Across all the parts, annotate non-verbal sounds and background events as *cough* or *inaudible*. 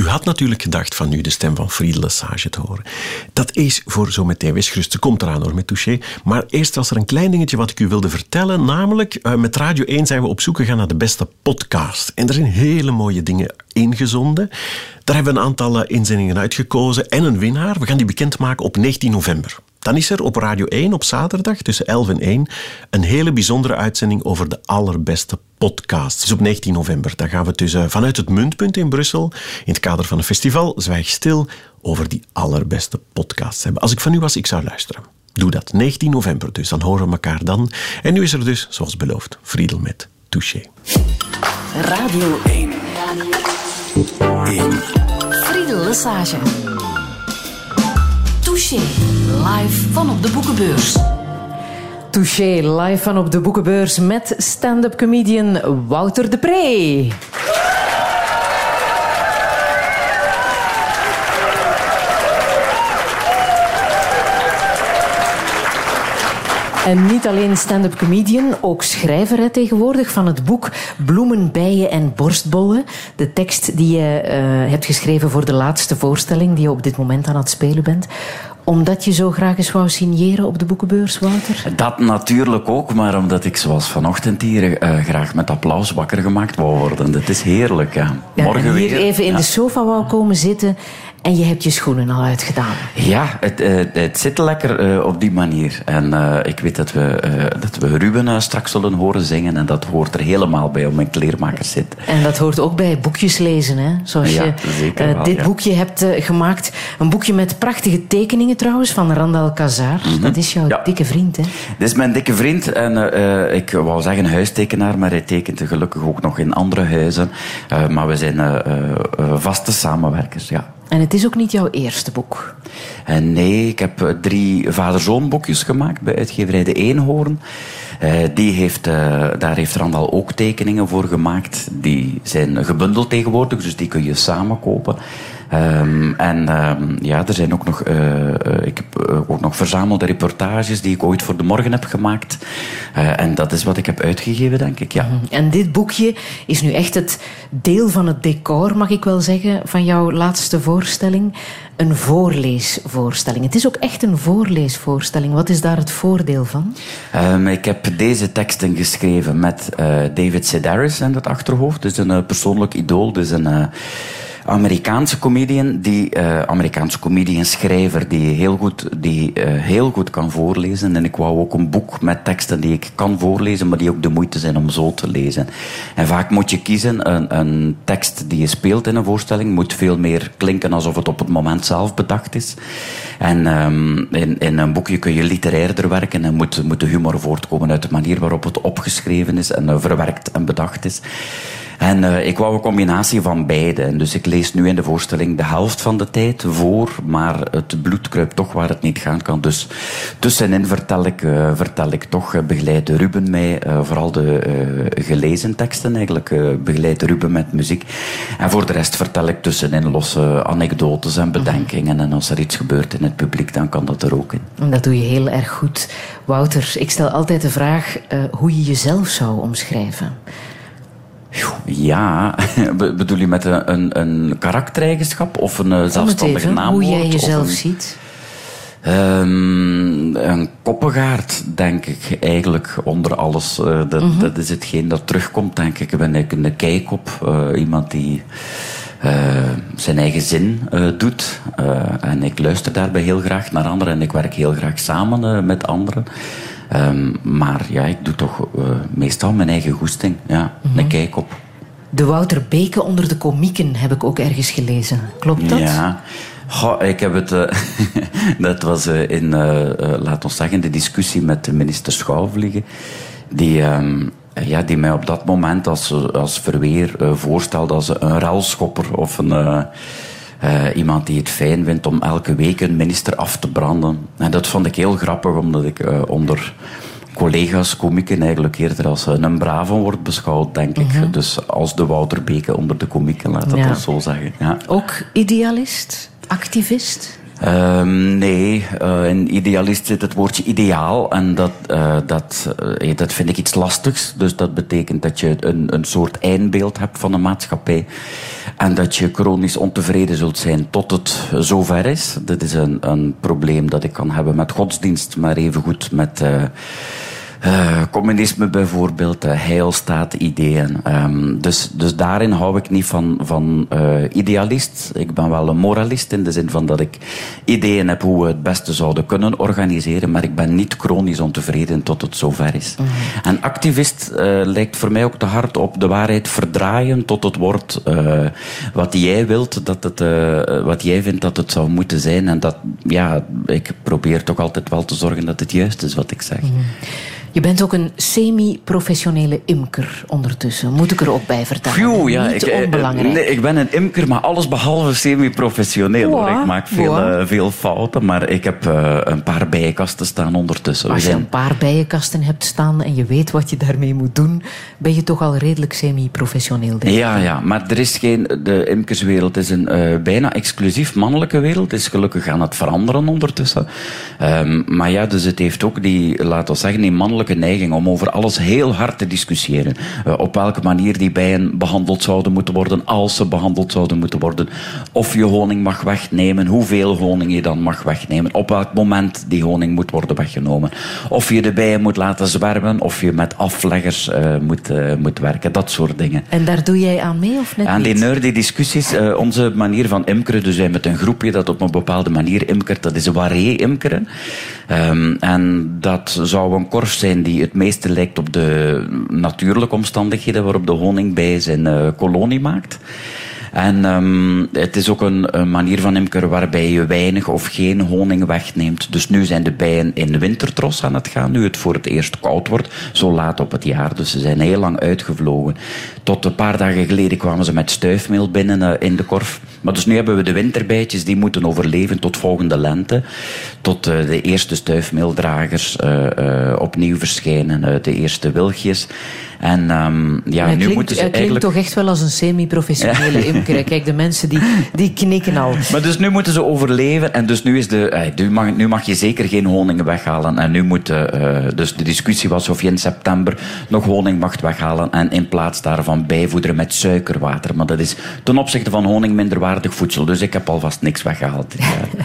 U had natuurlijk gedacht van nu de stem van Friedel Lesage te horen. Dat is voor zo meteen. Gerust, ze komt eraan hoor met Touché. Maar eerst was er een klein dingetje wat ik u wilde vertellen. Namelijk, uh, met Radio 1 zijn we op zoek gegaan naar de beste podcast. En er zijn hele mooie dingen ingezonden. Daar hebben we een aantal eh, inzendingen uitgekozen en een winnaar. We gaan die bekendmaken op 19 november. Dan is er op Radio 1 op zaterdag tussen 11 en 1 een hele bijzondere uitzending over de allerbeste podcasts. Dus op 19 november. Dan gaan we dus vanuit het Muntpunt in Brussel, in het kader van een festival, Zwijg Stil, over die allerbeste podcasts hebben. Als ik van u was, ik zou luisteren. Doe dat. 19 november dus. Dan horen we elkaar dan. En nu is er dus, zoals beloofd, Friedel met Touché. Radio 1. 1. Friedel Lesage. Touché, live van op de boekenbeurs. Touché, live van op de boekenbeurs met stand-up comedian Wouter de Pre. En niet alleen stand-up comedian, ook schrijver tegenwoordig van het boek Bloemen, bijen en borstbollen. De tekst die je uh, hebt geschreven voor de laatste voorstelling die je op dit moment aan het spelen bent omdat je zo graag eens wou signeren op de boekenbeurs, Wouter? Dat natuurlijk ook, maar omdat ik zoals vanochtend hier uh, graag met applaus wakker gemaakt wou worden. Dat is heerlijk. Ja. Morgen hier weer. even in Ja. de sofa wou komen zitten en je hebt je schoenen al uitgedaan. Ja, het, eh, het zit lekker eh, op die manier. En eh, ik weet dat we, dat we Ruben straks zullen horen zingen. En dat hoort er helemaal bij om mijn kleermakers zit. En dat hoort ook bij boekjes lezen, hè? Zoals Ja, je wel, dit ja. boekje hebt gemaakt. Een boekje met prachtige tekeningen trouwens, van Randal Kazar. Dat is jouw Mhm. Ja. dikke vriend, hè? Dit is mijn dikke vriend. En ik wou zeggen huistekenaar, maar hij tekent gelukkig ook nog in andere huizen. Maar we zijn vaste samenwerkers, ja. En het is ook niet jouw eerste boek. En nee, ik heb eh, drie vader-zoon boekjes gemaakt bij uitgeverij De Eenhoorn. Eh, die heeft, eh, daar heeft Randal ook tekeningen voor gemaakt. Die zijn gebundeld tegenwoordig, dus die kun je samen kopen. Ehm, en ehm, ja, er zijn ook nog, eh, eh, ik heb eh, ook nog verzamelde reportages die ik ooit voor de morgen heb gemaakt. En dat is wat ik heb uitgegeven, denk ik, ja. En dit boekje is nu echt het deel van het decor, mag ik wel zeggen, van jouw laatste voorstelling. Een voorleesvoorstelling. Het is ook echt een voorleesvoorstelling. Wat is daar het voordeel van? Ehm, ik heb deze teksten geschreven met David Sedaris in het achterhoofd. Dus een persoonlijk idool. Dus een Amerikaanse comedian, die, eh, Amerikaanse comedian schrijver die heel goed, die, eh, heel goed kan voorlezen. En ik wou ook een boek met teksten die ik kan voorlezen, maar die ook de moeite zijn om zo te lezen. En vaak moet je kiezen, een, een tekst die je speelt in een voorstelling moet veel meer klinken alsof het op het moment zelf bedacht is. En ehm, in, in een boekje kun je literairder werken en moet, moet de humor voortkomen uit de manier waarop het opgeschreven is en eh, verwerkt en bedacht is. En eh, ik wou een combinatie van beide. En dus ik lees nu in de voorstelling de helft van de tijd voor, maar het bloed kruipt toch waar het niet gaan kan. Dus tussenin vertel ik, eh, vertel ik toch, eh, begeleidt Ruben mij, vooral de gelezen teksten eigenlijk, begeleidt Ruben met muziek. En voor de rest vertel ik tussenin losse anekdotes en bedenkingen. En als er iets gebeurt in het publiek, dan kan dat er ook in. Dat doe je heel erg goed. Wouter, ik stel altijd de vraag hoe je jezelf zou omschrijven. Ja, *laughs* be- bedoel je met een, een, een karaktereigenschap of een eh, zelfstandig even, naamwoord? hoe jij jezelf een- ziet. Ehm, een koppengaard, denk ik, eigenlijk onder alles. Eh, dat, Mhm. dat is hetgeen dat terugkomt, denk ik. Ben ik een keikop, eh, iemand die eh, zijn eigen zin eh, doet. Eh, en ik luister daarbij heel graag naar anderen en ik werk heel graag samen eh, met anderen. Ehm, maar ja, ik doe toch eh, meestal mijn eigen goesting. Ja, Mhm. een keikop. De Wouter Beke onder de komieken heb ik ook ergens gelezen. Klopt dat? Ja. Goh, ik heb het... eh, *laughs* dat was eh, in, laat ons zeggen, de discussie met de minister Schouwvliegen. Die, ehm, ja, die mij op dat moment als, als verweer voorstelde als een ruilschopper of een... eh, iemand die het fijn vindt om elke week een minister af te branden. En dat vond ik heel grappig, omdat ik eh, onder collega's, komieken, eigenlijk eerder als eh, een brave wordt beschouwd, denk ik. Dus als de Wouter Beke onder de komieken, laat dat Ja. ons zo zeggen. Ja. Ook idealist? Activist? Ehm, nee, uh, in idealist zit het woordje ideaal en dat, uh, dat, uh, dat vind ik iets lastigs. Dus dat betekent dat je een, een soort eindbeeld hebt van de maatschappij en dat je chronisch ontevreden zult zijn tot het zover is. Dat is een, een probleem dat ik kan hebben met godsdienst, maar evengoed met uh, communisme bijvoorbeeld, uh, heilstaat-ideeën. Um, dus, dus daarin hou ik niet van, van uh, idealist. Ik ben wel een moralist in de zin van dat ik ideeën heb hoe we het beste zouden kunnen organiseren, maar ik ben niet chronisch ontevreden tot het zover is. Mm. En activist lijkt voor mij ook te hard op de waarheid verdraaien tot het wordt wat jij wilt, dat het, wat jij vindt dat het zou moeten zijn. En dat, ja, ik probeer toch altijd wel te zorgen dat het juist is wat ik zeg. Mm. Je bent ook een semi-professionele imker ondertussen. Moet ik er ook bij vertellen? Phew, ja, Niet ik, eh, onbelangrijk. Nee, ik ben een imker, maar alles behalve semi-professioneel. Wow, Ik maak veel, wow. uh, veel fouten, maar ik heb uh, een paar bijenkasten staan ondertussen. Als je een paar bijenkasten hebt staan en je weet wat je daarmee moet doen, ben je toch al redelijk semi-professioneel. denk ik. Ja, ja, maar er is geen, de imkerswereld is een uh, bijna exclusief mannelijke wereld. Het is gelukkig aan het veranderen ondertussen. Um, maar ja, dus het heeft ook die, laten we zeggen, die mannelijke neiging om over alles heel hard te discussiëren. Uh, op welke manier die bijen behandeld zouden moeten worden, als ze behandeld zouden moeten worden. Of je honing mag wegnemen, hoeveel honing je dan mag wegnemen, op welk moment die honing moet worden weggenomen. Of je de bijen moet laten zwermen, of je met afleggers uh, moet, uh, moet werken, dat soort dingen. En daar doe jij aan mee of net Aan die nerdy discussies, onze manier van imkeren, dus wij met een groepje dat op een bepaalde manier imkert, dat is waré imkeren. Um, en dat zou een korf zijn die het meeste lijkt op de natuurlijke omstandigheden waarop de honingbij zijn uh, kolonie maakt. En um, het is ook een, een, manier van imkeren waarbij je weinig of geen honing wegneemt. Dus nu zijn de bijen in wintertros aan het gaan, nu het voor het eerst koud wordt, zo laat op het jaar. Dus ze zijn heel lang uitgevlogen. Tot een paar dagen geleden kwamen ze met stuifmeel binnen uh, in de korf. Maar dus nu hebben we de winterbijtjes, die moeten overleven tot volgende lente. Tot uh, de eerste stuifmeeldragers uh, opnieuw verschijnen, de eerste wilgjes. En um, ja, nu klinkt, moeten ze hij klinkt eigenlijk... toch echt wel als een semi-professionele *laughs* imker. Kijk, de mensen die, die knikken al. Maar dus nu moeten ze overleven en dus nu, is de, eh, nu, mag, nu mag je zeker geen honing weghalen. En nu moet uh, dus de discussie was of je in september nog honing mag weghalen en in plaats daarvan bijvoederen met suikerwater. Maar dat is ten opzichte van honing minderwaardig voedsel. Dus ik heb alvast niks weggehaald.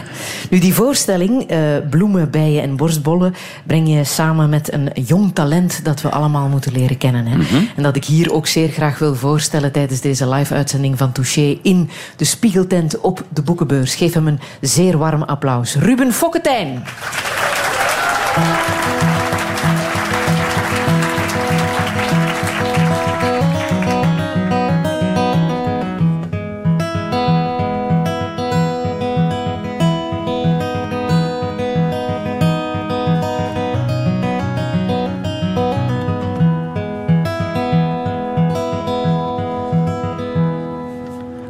*laughs* nu, die voorstelling, uh, bloemen, bijen en borstbollen, breng je samen met een jong talent dat we allemaal moeten leren kennen. Hè? Mm-hmm. En dat ik hier ook zeer graag wil voorstellen tijdens deze live-uitzending van Touché in de Spiegeltent op de Boekenbeurs. Geef hem een zeer warm applaus. Ruben Fokketijn.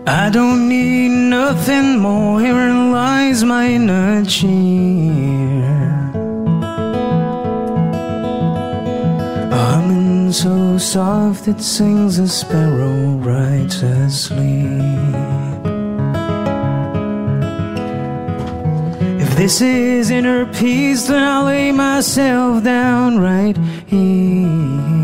I don't need nothing more. Herein lies my. A humming so soft it sings a sparrow right asleep. If this is inner peace, then I'll lay myself down right here.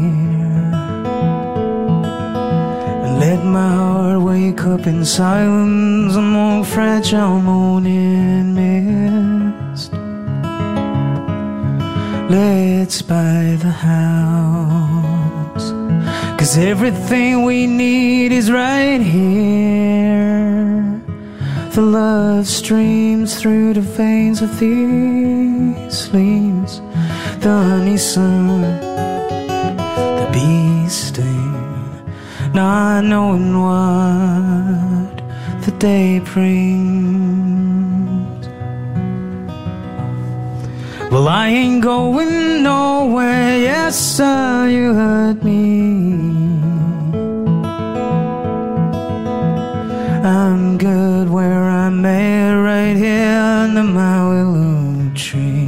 Let my heart wake up in silence among fragile morning mist. Let's buy the house. Cause everything we need is right here. The love streams through the veins of these leaves. The honey sun, the bee sting not knowing what the day brings. Well, I ain't going nowhere, yes, sir, you heard me. I'm good where I'm at, right here under my willow tree.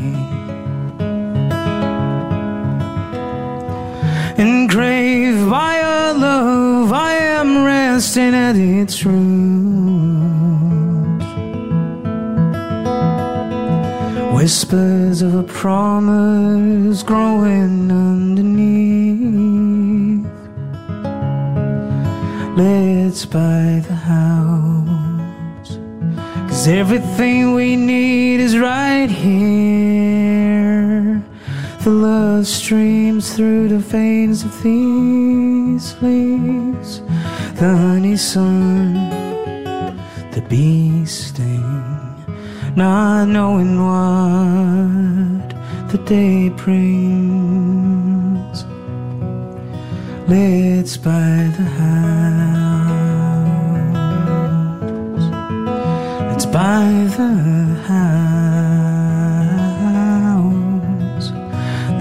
Resting at its roots. whispers of a promise growing underneath. Let's buy the house. Cause everything we need is right here. The love streams through the veins of these leaves. The honey sun, the bee sting, not knowing what the day brings. Let's buy the house. Let's buy the house.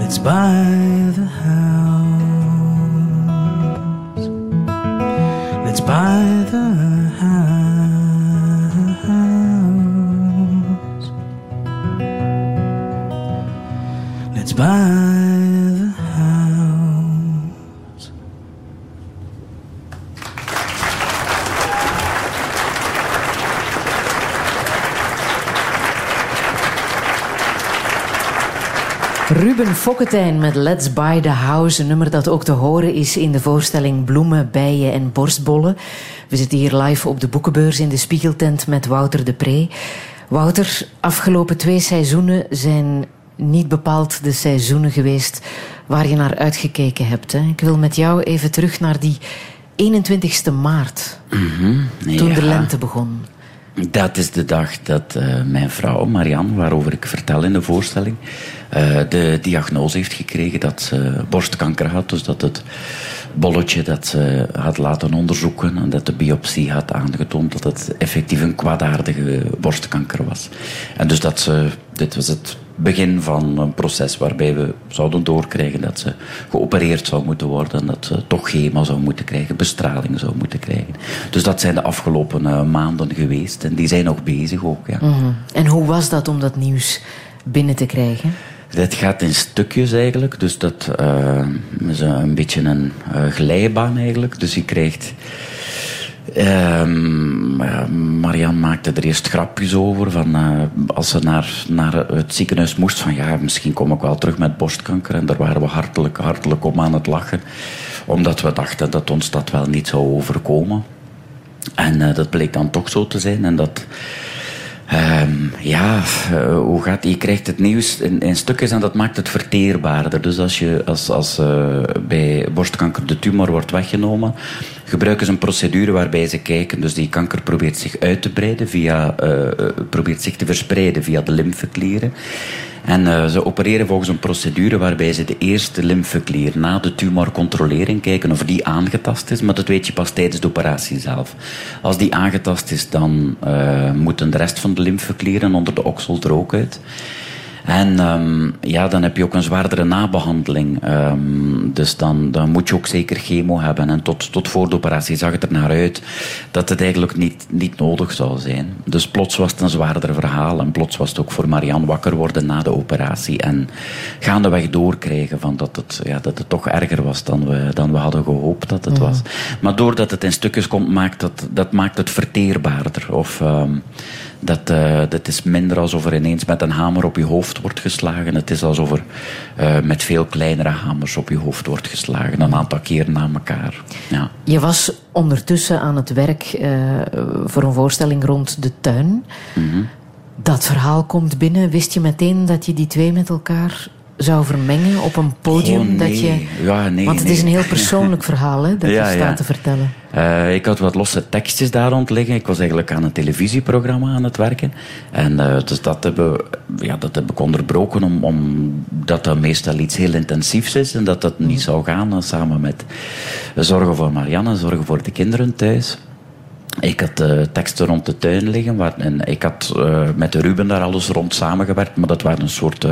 Let's buy the Buy the house. Let's buy Ruben Fokketijn met Let's Buy the House. Een nummer dat ook te horen is in de voorstelling Bloemen, Bijen en Borstbollen. We zitten hier live op de boekenbeurs in de Spiegeltent met Wouter de Pre. Wouter, afgelopen twee seizoenen zijn niet bepaald de seizoenen geweest waar je naar uitgekeken hebt. Hè? Ik wil met jou even terug naar die 21ste maart, toen de lente begon. Dat is de dag dat eh, mijn vrouw, Marianne, waarover ik vertel in de voorstelling, eh, de diagnose heeft gekregen dat ze borstkanker had. Dus dat het bolletje dat ze had laten onderzoeken en dat de biopsie had aangetoond dat het effectief een kwaadaardige borstkanker was. En dus dat ze, dit was het begin van een proces waarbij we zouden doorkrijgen dat ze geopereerd zou moeten worden, en dat ze toch chemo zou moeten krijgen, bestraling zou moeten krijgen. Dus dat zijn de afgelopen eh, maanden geweest en die zijn nog bezig ook. Ja. Mhm. En hoe was dat om dat nieuws binnen te krijgen? Het gaat in stukjes eigenlijk, dus dat eh, is een, een beetje een eh, glijbaan eigenlijk. Dus je krijgt. Ehm, ja, Marianne maakte er eerst grapjes over. Van, eh, als ze naar, naar het ziekenhuis moest, van ja, misschien kom ik wel terug met borstkanker. En daar waren we hartelijk, hartelijk om aan het lachen. Omdat we dachten dat ons dat wel niet zou overkomen. En eh, dat bleek dan toch zo te zijn. En dat. Ehm, ja, eh, hoe gaat Je krijgt het nieuws in, in stukjes en dat maakt het verteerbaarder. Dus als, je, als, als bij borstkanker de tumor wordt weggenomen, gebruiken ze een procedure waarbij ze kijken. Dus die kanker probeert zich uit te breiden, via, eh, eh, probeert zich te verspreiden via de lymfeklieren. En eh, ze opereren volgens een procedure waarbij ze de eerste lymfeklier na de tumor controleren, kijken of die aangetast is, maar dat weet je pas tijdens de operatie zelf. Als die aangetast is, dan moeten de rest van de lymfeklieren onder de oksel er ook uit. En ehm, ja, dan heb je ook een zwaardere nabehandeling. Ehm, dus dan, dan moet je ook zeker chemo hebben. En tot, tot voor de operatie zag het er naar uit dat het eigenlijk niet, niet nodig zou zijn. Dus plots was het een zwaarder verhaal. En plots was het ook voor Marianne wakker worden na de operatie. En gaandeweg doorkrijgen van dat, het, ja, dat het toch erger was dan we, dan we hadden gehoopt dat het was. Maar doordat het in stukjes komt, maakt dat, dat maakt het verteerbaarder. Of... ehm, dat, eh, dat is minder alsof er ineens met een hamer op je hoofd wordt geslagen. Het is alsof er eh, met veel kleinere hamers op je hoofd wordt geslagen. Een aantal keer na elkaar. Ja. Je was ondertussen aan het werk eh, voor een voorstelling rond de tuin. Dat verhaal komt binnen. Wist je meteen dat je die twee met elkaar zou vermengen op een podium? Oh, nee. dat je... Ja, nee, Want het nee. is een heel persoonlijk *laughs* verhaal hè, dat Ja, je ja. staat te vertellen. Eh, ik had wat losse tekstjes daar rond liggen. Ik was eigenlijk aan een televisieprogramma aan het werken. En eh, dus dat, hebben, ja, dat heb ik onderbroken om, omdat dat meestal iets heel intensiefs is. En dat dat niet zou gaan samen met zorgen voor Marianne, zorgen voor de kinderen thuis. Ik had eh, teksten rond de tuin liggen. Waar, en ik had eh, met Ruben daar alles rond samengewerkt. Maar dat waren een soort eh,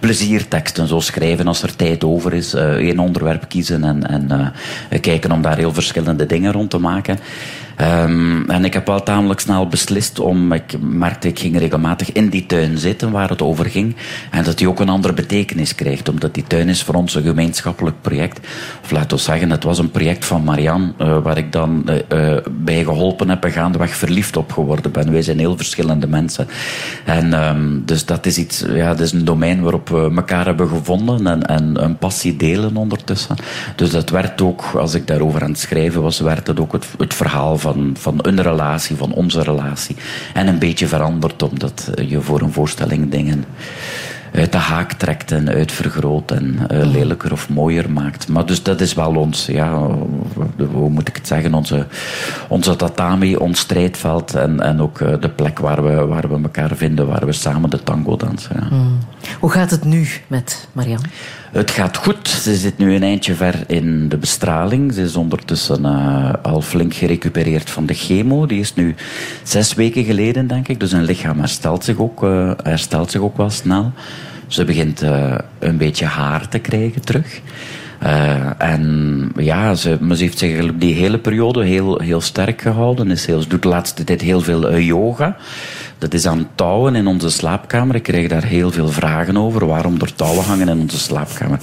plezierteksten. Zo schrijven als er tijd over is. één onderwerp kiezen en, en kijken om daar heel verschillende dingen rond te maken. Ehm, en ik heb wel tamelijk snel beslist om, ik merkte, ik ging regelmatig in die tuin zitten waar het over ging. En dat die ook een andere betekenis krijgt, omdat die tuin is voor ons een gemeenschappelijk project. Of laten we zeggen, het was een project van Marianne, uh, waar ik dan uh, bij geholpen heb en gaandeweg verliefd op geworden ben. Wij zijn heel verschillende mensen. En um, dus dat is iets, ja, dat is een domein waarop we elkaar hebben gevonden en, en een passie delen ondertussen. Dus dat werd ook, als ik daarover aan het schrijven was, werd het ook het, het verhaal van, van een relatie, van onze relatie. En een beetje veranderd, omdat je voor een voorstelling dingen uit de haak trekt en uitvergroot en uh, lelijker of mooier maakt. Maar dus dat is wel ons, ja, hoe moet ik het zeggen, onze, onze tatami, ons strijdveld en, en ook de plek waar we, waar we elkaar vinden, waar we samen de tango dansen. Ja. Mm. Hoe gaat het nu met Marianne? Het gaat goed. Ze zit nu een eindje ver in de bestraling. Ze is ondertussen uh, al flink gerecupereerd van de chemo. Die is nu zes weken geleden, denk ik. Dus een lichaam herstelt zich ook, uh, herstelt zich ook wel snel. Ze begint uh, een beetje haar te krijgen terug. En ja, ze, heeft zich die hele periode heel, heel sterk gehouden. Ze doet de laatste tijd heel veel yoga. Dat is aan touwen in onze slaapkamer. Ik krijg daar heel veel vragen over. Waarom er touwen hangen in onze slaapkamer?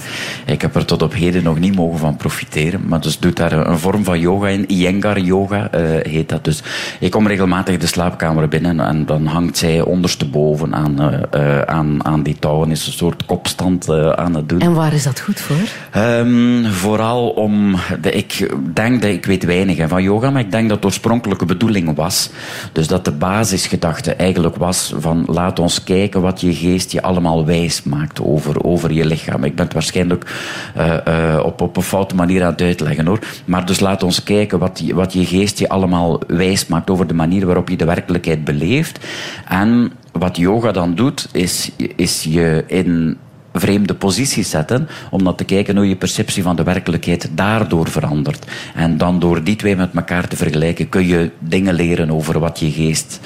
Ik heb er tot op heden nog niet mogen van profiteren. Maar dus doet daar een vorm van yoga in. Iyengar yoga uh, heet dat. Dus ik kom regelmatig de slaapkamer binnen en dan hangt zij ondersteboven aan, uh, uh, aan, aan die touwen. Is een soort kopstand aan het doen. En waar is dat goed voor? Um, vooral om... De, ik denk dat... Ik weet weinig hè, van yoga, maar ik denk dat de oorspronkelijke bedoeling was. Dus dat de basisgedachte eigenlijk was van laat ons kijken wat je geest je allemaal wijs maakt over, over je lichaam. Ik ben het waarschijnlijk uh, uh, op, op een foute manier aan het uitleggen hoor. Maar dus laat ons kijken wat, je, wat je geest je allemaal wijs maakt over de manier waarop je de werkelijkheid beleeft. En wat yoga dan doet, is, is je in vreemde posities zetten, om dan te kijken hoe je perceptie van de werkelijkheid daardoor verandert. En dan door die twee met elkaar te vergelijken, kun je dingen leren over wat je geest,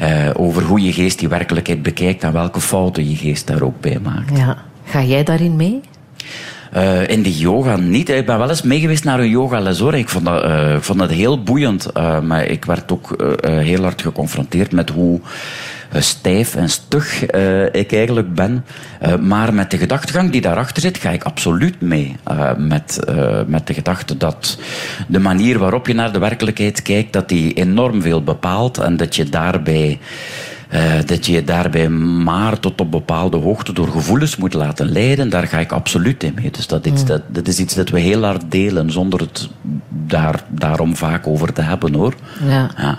uh, over hoe je geest die werkelijkheid bekijkt en welke fouten je geest daar ook bij maakt. Ja. Ga jij daarin mee? Uh, in de yoga niet. Ik ben wel eens meegeweest naar een yogales hoor. Ik vond dat, uh, ik vond dat heel boeiend. Uh, maar ik werd ook heel hard geconfronteerd met hoe stijf en stug ik eigenlijk ben. maar met de gedachtegang die daarachter zit, ga ik absoluut mee. met, met de gedachte dat de manier waarop je naar de werkelijkheid kijkt, dat die enorm veel bepaalt. En dat je daarbij uh, dat je je daarbij maar tot op bepaalde hoogte door gevoelens moet laten leiden, daar ga ik absoluut in mee. Dus dat, is, mm. dat, dat is iets dat we heel hard delen, zonder het daar, daarom vaak over te hebben hoor. Ja. ja.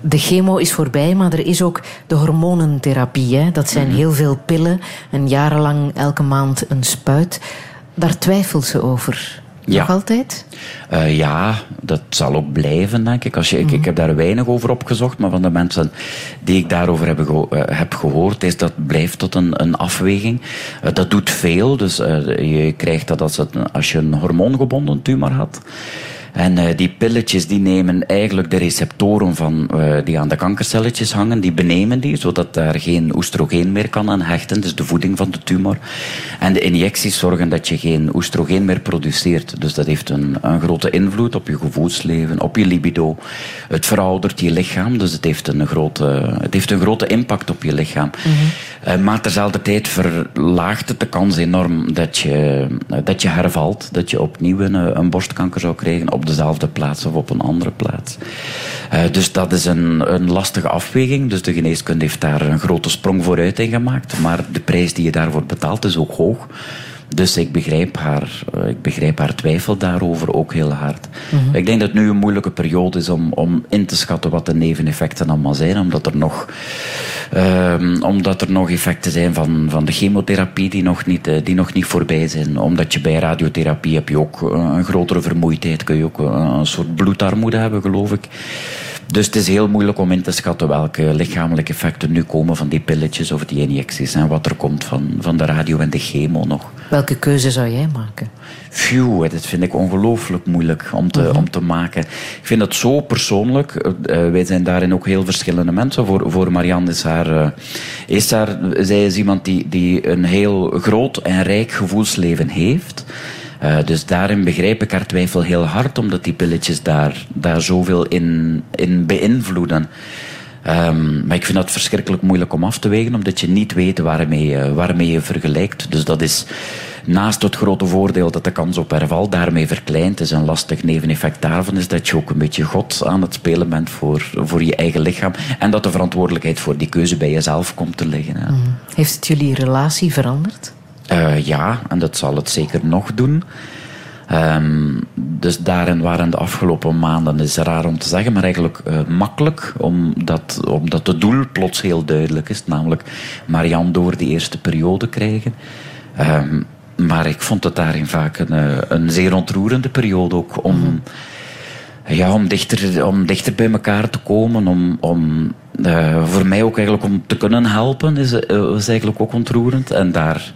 De chemo is voorbij, maar er is ook de hormonentherapie. Hè? Dat zijn -hmm. heel veel pillen en jarenlang elke maand een spuit. Daar twijfelt ze over. Ja. Nog altijd? Uh, ja, dat zal ook blijven, denk ik. Als je, mm -hmm. ik. Ik heb daar weinig over opgezocht, maar van de mensen die ik daarover heb, geho uh, heb gehoord, is dat blijft tot een, een afweging. Uh, dat doet veel, dus je krijgt dat als, het, als je een hormoongebonden tumor had. En uh, die pilletjes die nemen eigenlijk de receptoren van, uh, die aan de kankercelletjes hangen, die benemen die, zodat daar geen oestrogeen meer kan aan hechten, dus de voeding van de tumor. En de injecties zorgen dat je geen oestrogeen meer produceert. Dus dat heeft een, een grote invloed op je gevoelsleven, op je libido. Het veroudert je lichaam, dus het heeft een grote, het heeft een grote impact op je lichaam. -hmm. Uh, maar terzelfde tijd verlaagt het de kans enorm dat je, dat je hervalt, dat je opnieuw een, een borstkanker zou krijgen op dezelfde plaats of op een andere plaats. Dus dat is een, een lastige afweging. Dus de geneeskunde heeft daar een grote sprong vooruit in gemaakt. Maar de prijs die je daarvoor betaalt is ook hoog. Dus ik begrijp haar, ik begrijp haar twijfel daarover ook heel hard. Mm -hmm. Ik denk dat het nu een moeilijke periode is om, om in te schatten wat de neveneffecten allemaal zijn, omdat er nog, um, omdat er nog effecten zijn van, van de chemotherapie die nog, niet, die nog niet voorbij zijn. Omdat je bij radiotherapie heb je ook een grotere vermoeidheid, kun je ook een soort bloedarmoede hebben, geloof ik. Dus het is heel moeilijk om in te schatten welke lichamelijke effecten nu komen van die pilletjes of die injecties en wat er komt van, van de radio en de chemo nog. Welke keuze zou jij maken? Phew, dat vind ik ongelooflijk moeilijk om te, uh -huh. om te maken. Ik vind het zo persoonlijk. Uh, wij zijn daarin ook heel verschillende mensen. Voor, voor Marianne is haar, uh, is haar... Zij is iemand die, die een heel groot en rijk gevoelsleven heeft. Eh, dus daarin begrijp ik haar twijfel heel hard, omdat die pilletjes daar, daar zoveel in, in beïnvloeden. Ehm, maar ik vind dat verschrikkelijk moeilijk om af te wegen, omdat je niet weet waarmee je, waarmee je vergelijkt. Dus dat is naast het grote voordeel dat de kans op herval daarmee verkleint, is een lastig neveneffect daarvan, is dat je ook een beetje God aan het spelen bent voor, voor je eigen lichaam. En dat de verantwoordelijkheid voor die keuze bij jezelf komt te liggen. Mhm. Heeft het jullie relatie veranderd? Uh, ja, en dat zal het zeker nog doen. Um, dus daarin waren de afgelopen maanden, is raar om te zeggen, maar eigenlijk uh, makkelijk, omdat, omdat het doel plots heel duidelijk is, namelijk Marianne door die eerste periode krijgen. Um, maar ik vond het daarin vaak een, eh, een zeer ontroerende periode ook om, mm ja, om, dichter, om dichter bij elkaar te komen. Om, om, uh, voor mij ook eigenlijk om te kunnen helpen is, is eigenlijk ook ontroerend. En, daar,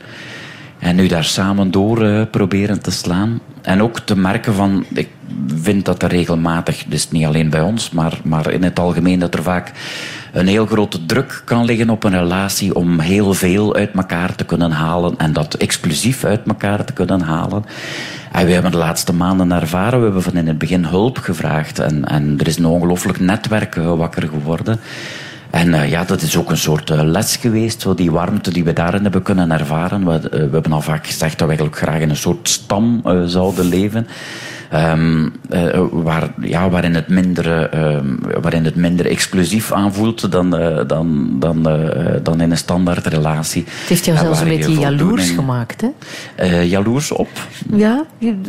en nu daar samen door uh, proberen te slaan. En ook te merken van, ik vind dat er regelmatig, dus niet alleen bij ons, maar, maar in het algemeen, dat er vaak een heel grote druk kan liggen op een relatie om heel veel uit elkaar te kunnen halen en dat exclusief uit elkaar te kunnen halen. En we hebben de laatste maanden ervaren, we hebben van in het begin hulp gevraagd en, en er is een ongelooflijk netwerk wakker geworden. En uh, ja, dat is ook een soort uh, les geweest, zo die warmte die we daarin hebben kunnen ervaren. We, uh, we hebben al vaak gezegd dat we eigenlijk graag in een soort stam zouden leven. Um, uh, waar, ja, waarin, het minder, uh, waarin het minder exclusief aanvoelt dan, uh, dan, dan, dan in een standaard relatie. Het heeft jou zelfs een beetje jaloers gemaakt, hè? jaloers op? Ja,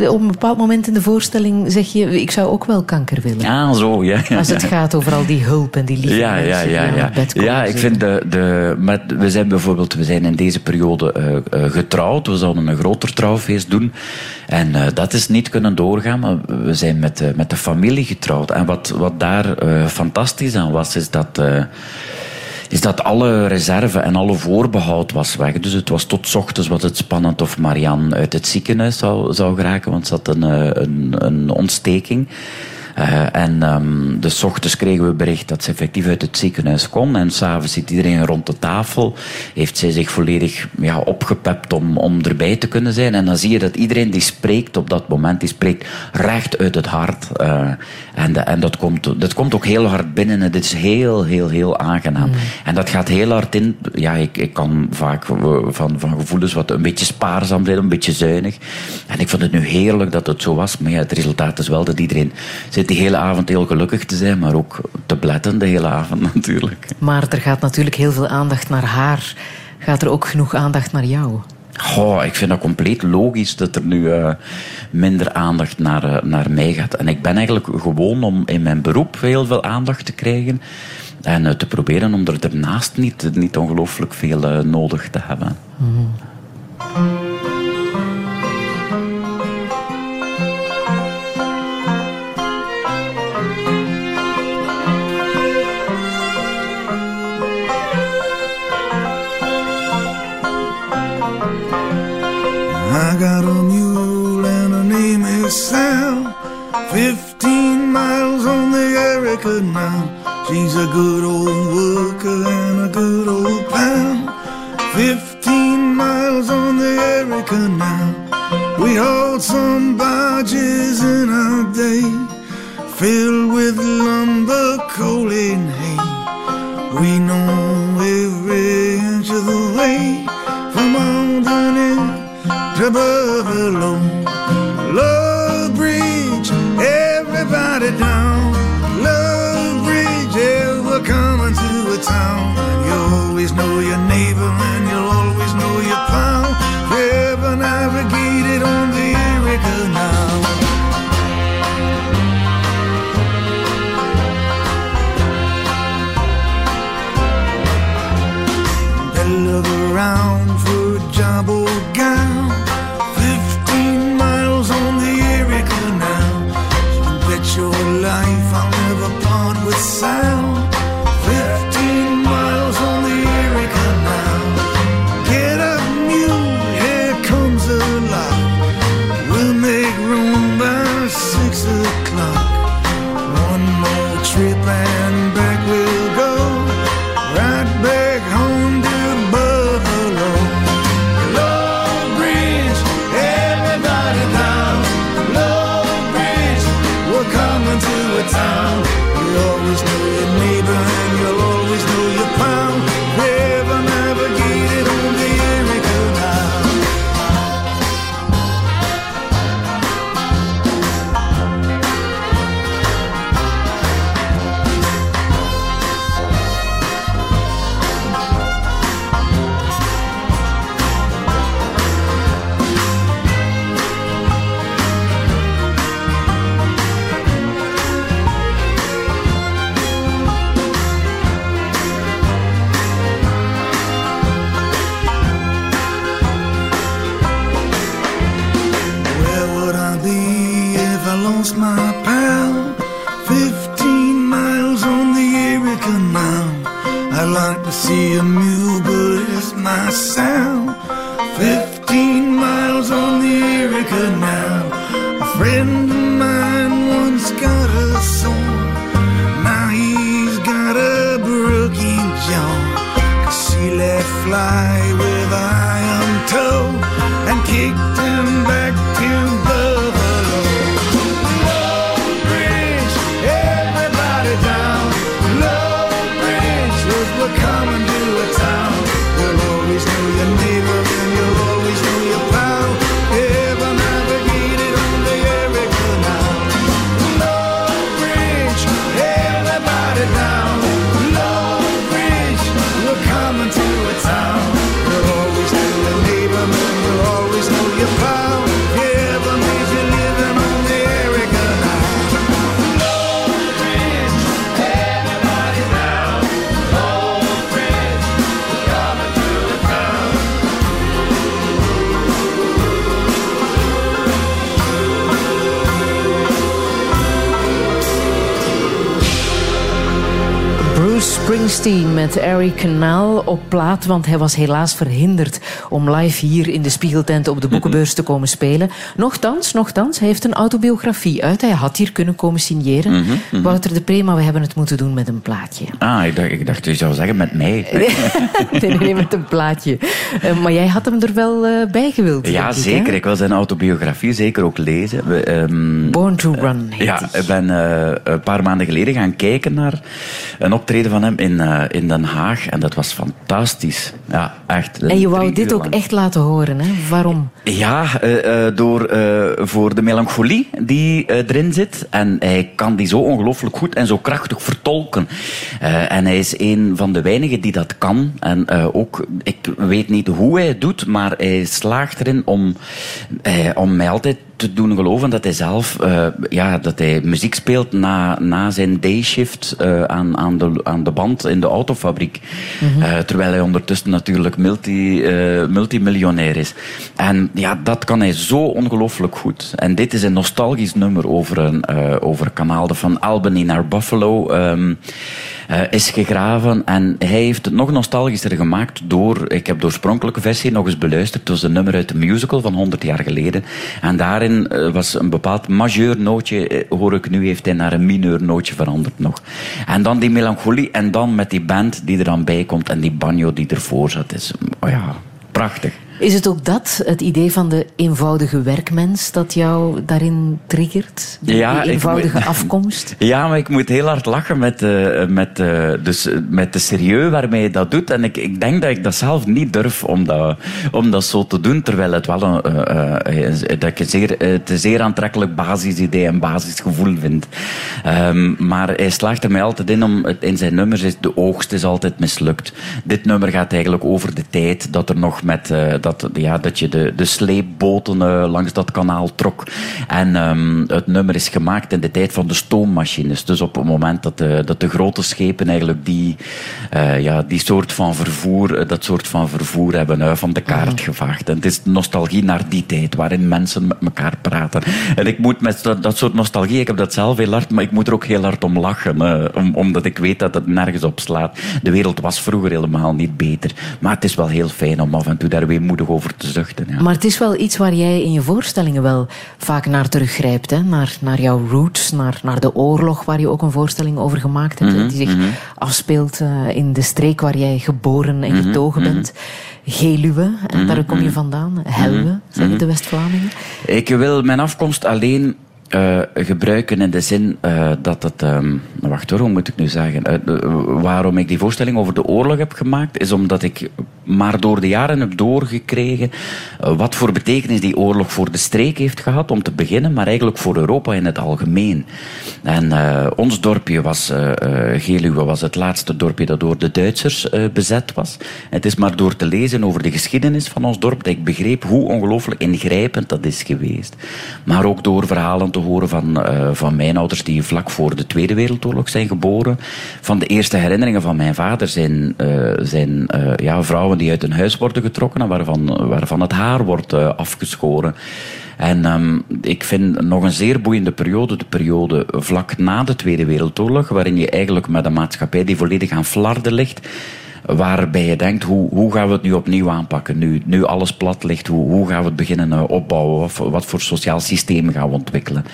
op een bepaald moment in de voorstelling zeg je, ik zou ook wel kanker willen. Ja, zo, ja. ja Als het gaat over al die hulp en die liefde ja, ja, ja, ja. Ja, ik vind de, de, met, we zijn bijvoorbeeld, we zijn in deze periode getrouwd. We zouden een groter trouwfeest doen. En dat is niet kunnen doorgaan maar we zijn met, de, met de familie getrouwd. En wat, wat daar uh, fantastisch aan was, is dat, is dat alle reserve en alle voorbehoud was weg. Dus het was tot ochtends was het spannend of Marianne uit het ziekenhuis zou, zou geraken, want ze had een, eh, een, een ontsteking. Uh, en um, dus ochtends kregen we bericht dat ze effectief uit het ziekenhuis kon. En s'avonds zit iedereen rond de tafel. Heeft zij zich volledig ja, opgepept om, om erbij te kunnen zijn. En dan zie je dat iedereen die spreekt op dat moment, die spreekt recht uit het hart. Uh, en en dat, komt, dat komt ook heel hard binnen. En dit is heel, heel, heel aangenaam. Mm. En dat gaat heel hard in. Ja, ik, ik kan vaak van, van gevoelens wat een beetje spaarzaam zijn, een beetje zuinig. En ik vond het nu heerlijk dat het zo was. Maar ja, het resultaat is wel dat iedereen zit die hele avond heel gelukkig te zijn, maar ook te bletten de hele avond *laughs* natuurlijk. Maar er gaat natuurlijk heel veel aandacht naar haar. Gaat er ook genoeg aandacht naar jou? Oh, ik vind dat compleet logisch dat er nu uh, minder aandacht naar, uh, naar mij gaat. En ik ben eigenlijk gewoon om in mijn beroep heel veel aandacht te krijgen. En uh, te proberen om er daarnaast niet, niet ongelooflijk veel nodig te hebben. Mm. She's a good old worker and a good old pal. Fifteen miles on the Erica now. We hauled some barges in our day, filled with lumber, coal, and hay. We know every inch of the way from Albany to Buffalo. Springsteen met Eric Kanaal op plaat, want hij was helaas verhinderd om live hier in de Spiegeltent op de boekenbeurs te komen spelen. Nochtans, nochtans, hij heeft een autobiografie uit. Hij had hier kunnen komen signeren. Wouter de Pre, maar we hebben het moeten doen met een plaatje. Ah, ik dacht, ik dacht je zou zeggen met mij. *laughs* nee, nee, nee, met een plaatje. Eh, maar jij had hem er wel eh, bij gewild. Ja, ik, zeker. hè? Ik wil zijn autobiografie zeker ook lezen. We, ehm, Born to Run heet Ja, die. ik ben eh, een paar maanden geleden gaan kijken naar een optreden van hem in, eh, in Den Haag. En dat was fantastisch. Ja, echt. En je wou dit ook echt laten horen, hè? Waarom? Ja, eh, eh, door, voor de melancholie die erin zit. En hij kan die zo ongelooflijk goed en zo krachtig vertolken. En hij is een van de weinigen die dat kan. En ook, ik weet niet hoe hij het doet, maar hij slaagt erin om, om mij altijd te doen geloven dat hij zelf eh, ja, dat hij muziek speelt na, na zijn dayshift eh aan, aan, de, aan de band in de autofabriek. Eh, terwijl hij ondertussen natuurlijk multi, multimiljonair is. En ja, dat kan hij zo ongelooflijk goed. En dit is een nostalgisch nummer over een, over een kanaal dat van Albany naar Buffalo ehm, eh, is gegraven. En hij heeft het nog nostalgischer gemaakt door, ik heb de oorspronkelijke versie nog eens beluisterd. Het was een nummer uit de musical van 100 jaar geleden. En daarin eh, was een bepaald majeur nootje, eh, hoor ik nu, heeft hij naar een mineur nootje veranderd nog. En dan die melancholie en dan met die band die er dan bij komt en die banjo die ervoor zat. Is, oh ja, prachtig. Is het ook dat, het idee van de eenvoudige werkmens, dat jou daarin triggert? Die, Ja, die ik eenvoudige moet- afkomst? *laughs* Ja, maar ik moet heel hard lachen met, eh, met, eh, dus, eh, met de serieus waarmee je dat doet. En ik, ik denk dat ik dat zelf niet durf om dat, om dat zo te doen. Terwijl het wel een, dat ik zeer, het een zeer aantrekkelijk basisidee en basisgevoel vind. Ehm, maar hij slaagt er mij altijd in om, in zijn nummers is de oogst is altijd mislukt. Dit nummer gaat eigenlijk over de tijd dat er nog met, dat, ja, dat je de, de sleepboten eh, langs dat kanaal trok. En ehm, het nummer is gemaakt in de tijd van de stoommachines. Dus op het moment dat de, dat de grote schepen eigenlijk die, eh, ja, die soort van vervoer, eh, dat soort van vervoer hebben van de kaart gevaagd. En het is nostalgie naar die tijd, waarin mensen met elkaar praten. En ik moet met dat, dat soort nostalgie, ik heb dat zelf heel hard, maar ik moet er ook heel hard om lachen. om, omdat ik weet dat het nergens op slaat. De wereld was vroeger helemaal niet beter. Maar het is wel heel fijn om af en toe daar over te zuchten. Ja. Maar het is wel iets waar jij in je voorstellingen wel vaak naar teruggrijpt. Hè? Naar, naar jouw roots, naar, naar de oorlog, waar je ook een voorstelling over gemaakt hebt. Mhm, die zich afspeelt eh, in de streek waar jij geboren en getogen mhm. bent. Geluwe, en daar kom je vandaan. Helwe, Mhm, zeggen de West-Vlamingen. Ik wil mijn afkomst alleen eh, gebruiken in de zin eh, dat het. ehm, wacht hoor, hoe moet ik nu zeggen? Waarom ik die voorstelling over de oorlog heb gemaakt, is omdat ik maar door de jaren heb doorgekregen eh, wat voor betekenis die oorlog voor de streek heeft gehad, om te beginnen, maar eigenlijk voor Europa in het algemeen. En eh, ons dorpje was, eh, Geluwe, was het laatste dorpje dat door de Duitsers bezet was. Het is maar door te lezen over de geschiedenis van ons dorp dat ik begreep hoe ongelooflijk ingrijpend dat is geweest. Maar ook door verhalen te horen van, van mijn ouders die vlak voor de Tweede Wereldoorlog zijn geboren. Van de eerste herinneringen van mijn vader zijn, zijn ja, vrouwen die uit een huis worden getrokken en waarvan, waarvan het haar wordt eh, afgeschoren. En ehm, ik vind nog een zeer boeiende periode, de periode vlak na de Tweede Wereldoorlog, waarin je eigenlijk met een maatschappij die volledig aan flarden ligt, waarbij je denkt, hoe, hoe gaan we het nu opnieuw aanpakken? Nu, nu alles plat ligt, hoe, hoe gaan we het beginnen eh, opbouwen? Of wat voor sociaal systeem gaan we ontwikkelen?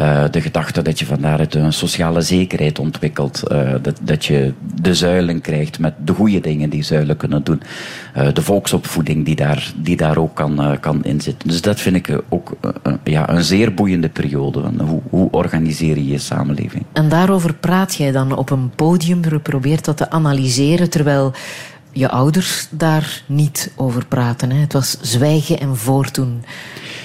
Uh, de gedachte dat je van daaruit een sociale zekerheid ontwikkelt. Uh, dat, dat je de zuilen krijgt met de goede dingen die zuilen kunnen doen. De volksopvoeding die daar, die daar ook kan, kan inzitten. Dus dat vind ik ook ja, een zeer boeiende periode. Hoe, hoe organiseer je je samenleving? En daarover praat jij dan op een podium, probeert dat te analyseren, terwijl je ouders daar niet over praten. Hè? Het was zwijgen en voortdoen.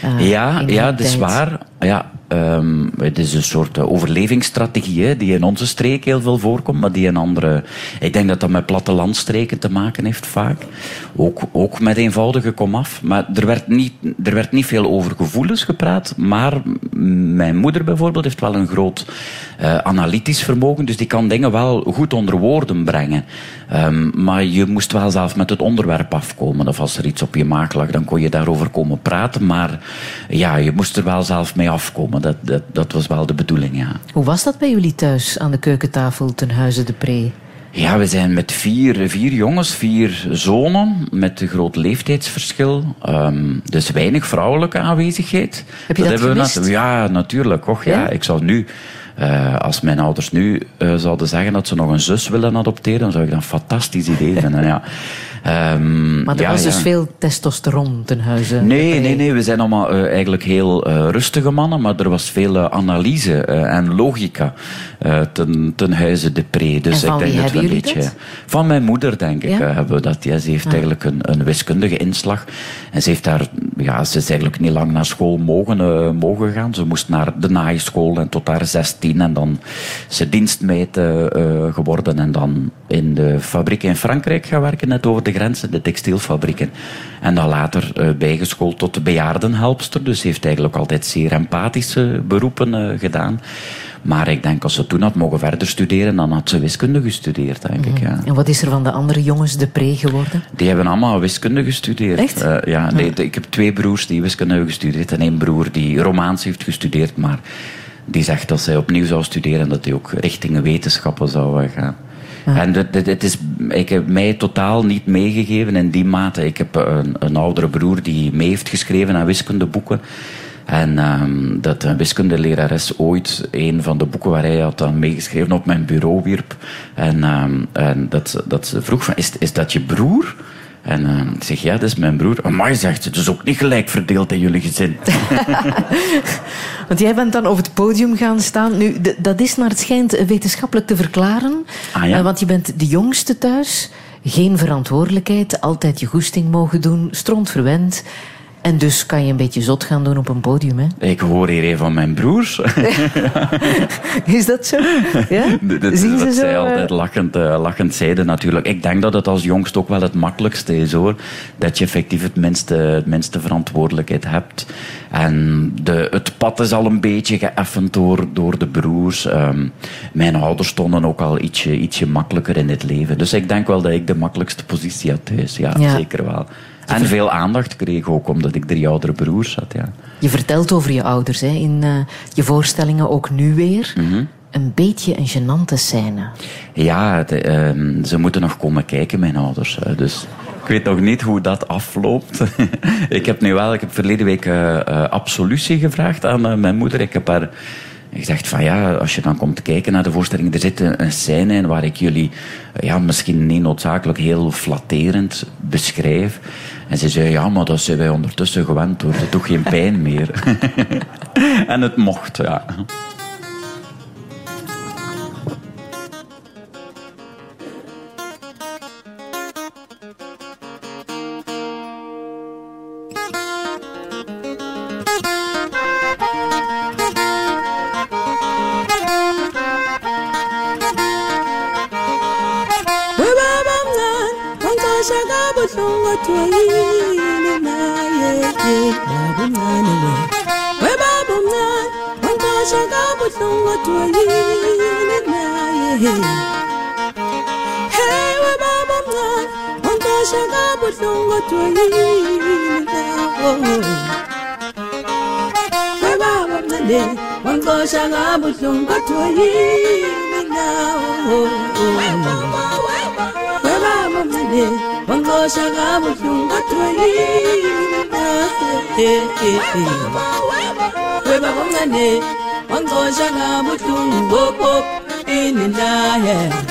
Uh, ja, ja, dat is waar. Ja, Um, het is een soort uh, overlevingsstrategie hè, die in onze streek heel veel voorkomt, maar die in andere. Ik denk dat dat met plattelandstreken te maken heeft vaak. Ook, ook met eenvoudige komaf. Maar er werd, niet, er werd niet veel over gevoelens gepraat. Maar mijn moeder bijvoorbeeld heeft wel een groot uh, analytisch vermogen, dus die kan dingen wel goed onder woorden brengen. Um, maar je moest wel zelf met het onderwerp afkomen. Of als er iets op je maag lag, dan kon je daarover komen praten. Maar ja, je moest er wel zelf mee afkomen dat, dat, dat was wel de bedoeling, ja. Hoe was dat bij jullie thuis aan de keukentafel ten huize de Pre? Ja, we zijn met vier, vier jongens, vier zonen, met een groot leeftijdsverschil. Um, dus weinig vrouwelijke aanwezigheid. Heb je dat, dat hebben we Ja, natuurlijk. Och, ja? ja? Ik zou nu... Uh, als mijn ouders nu uh, zouden zeggen dat ze nog een zus willen adopteren, dan zou ik dat een fantastisch idee vinden. ja. Um, maar er ja, was dus veel testosteron ten huize? Nee, nee, nee. We zijn allemaal uh, eigenlijk heel uh, rustige mannen, maar er was veel uh, analyse en logica ten, ten huize de pre. Dus ik denk dat we een beetje. Dat? Van mijn moeder, denk ik, hebben we dat. Ja, ze heeft eigenlijk een, een, wiskundige inslag. En ze heeft daar, ja, ze is eigenlijk niet lang naar school mogen, mogen gaan. Ze moest naar de naaischool en tot haar zestien. En dan is ze dienstmeid geworden en dan in de fabriek in Frankrijk gaan werken, net over de de grenzen, de textielfabrieken. En dan later uh, bijgeschoold tot de bejaardenhelpster. Dus heeft eigenlijk altijd zeer empathische beroepen uh, gedaan. Maar ik denk, als ze toen had mogen verder studeren, dan had ze wiskunde gestudeerd, denk ik. Ja. En wat is er van de andere jongens de pre geworden? Die hebben allemaal wiskunde gestudeerd. Echt? Uh, ja, nee, ik heb twee broers die wiskunde hebben gestudeerd. En één broer die Romaans heeft gestudeerd, maar die zegt dat zij opnieuw zou studeren en dat hij ook richting wetenschappen zou gaan. En het is ik heb mij totaal niet meegegeven in die mate. Ik heb een, een oudere broer die mee heeft geschreven aan wiskundeboeken. En um, dat een wiskundelerares ooit een van de boeken waar hij had dan meegeschreven op mijn bureau wierp. En, um, en dat, dat ze vroeg van, is, is dat je broer? En uh, ik zeg, ja, dat is mijn broer. Amai, zegt ze, dus ook niet gelijk verdeeld in jullie gezin. *laughs* Want jij bent dan op het podium gaan staan. Nu, dat is naar het schijnt wetenschappelijk te verklaren. Ah, ja? uh, want je bent de jongste thuis. Geen verantwoordelijkheid, altijd je goesting mogen doen, stront verwend. En dus kan je een beetje zot gaan doen op een podium, hè? Ik hoor hier een van mijn broers. *laughs* Is dat zo? *laughs* Ja? Dat, Zien ze dat zo? zij altijd lachend, uh, lachend zeiden natuurlijk. Ik denk dat het als jongst ook wel het makkelijkste is, hoor. Dat je effectief het minste, het minste verantwoordelijkheid hebt. En de, het pad is al een beetje geëffend door, door de broers. Um, mijn ouders stonden ook al ietsje, ietsje makkelijker in het leven. Dus ik denk wel dat ik de makkelijkste positie had thuis. Ja, Ja. zeker wel. En veel aandacht kreeg ook, omdat ik drie oudere broers had. Ja. Je vertelt over je ouders hè, in uh, je voorstellingen, ook nu weer. Mhm. Een beetje een gênante scène. Ja, de, um, ze moeten nog komen kijken, mijn ouders. Uh, dus ik weet nog niet hoe dat afloopt. *laughs* ik heb nu wel, ik heb verleden week uh, uh, absolutie gevraagd aan mijn moeder. Ik heb haar gezegd van ja, als je dan komt kijken naar de voorstelling, er zit een, een scène in waar ik jullie ja, misschien niet noodzakelijk heel flatterend beschrijf. En ze zei, ja, maar dat zijn wij ondertussen gewend hoor, dat doet geen pijn meer. *laughs* *laughs* en het mocht, ja. twanyina webabamncane wanxosha ngabuhlungu kodwa yini nawo webabamncane wanxosha ngabuhlungu kodwa yini nawo webabamncane wanxosha ngabuhlungu bobo ini naye yeah.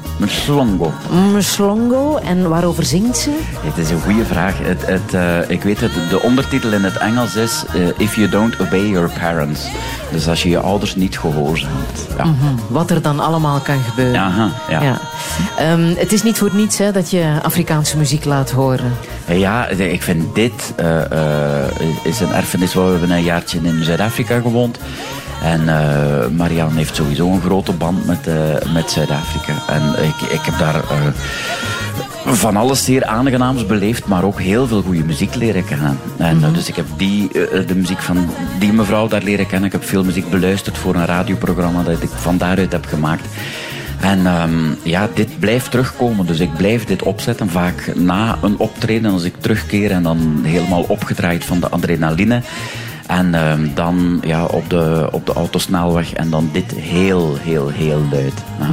Mslongo. Mslongo, en waarover zingt ze? Het is een goede vraag. Het, het, eh, ik weet het, de ondertitel in het Engels is eh, If you don't obey your parents. Dus als je je ouders niet gehoorzaamt. Ja. Wat er dan allemaal kan gebeuren. Aha, ja. Ehm, het is niet voor niets hè, dat je Afrikaanse muziek laat horen. Ja, ik vind dit eh, eh, is een erfenis. We hebben een jaartje in Zuid-Afrika gewoond. En eh Marianne heeft sowieso een grote band met, eh, met Zuid-Afrika. En ik, ik heb daar eh, van alles zeer aangenaams beleefd, maar ook heel veel goede muziek leren kennen. En, eh, dus ik heb die, de muziek van die mevrouw daar leren kennen. Ik heb veel muziek beluisterd voor een radioprogramma dat ik van daaruit heb gemaakt. En ehm, ja, dit blijft terugkomen. Dus ik blijf dit opzetten. Vaak na een optreden, als ik terugkeer en dan helemaal opgedraaid van de adrenaline. En ehm, dan ja, op, de, op de autosnelweg en dan dit heel, heel, heel luid. Ja.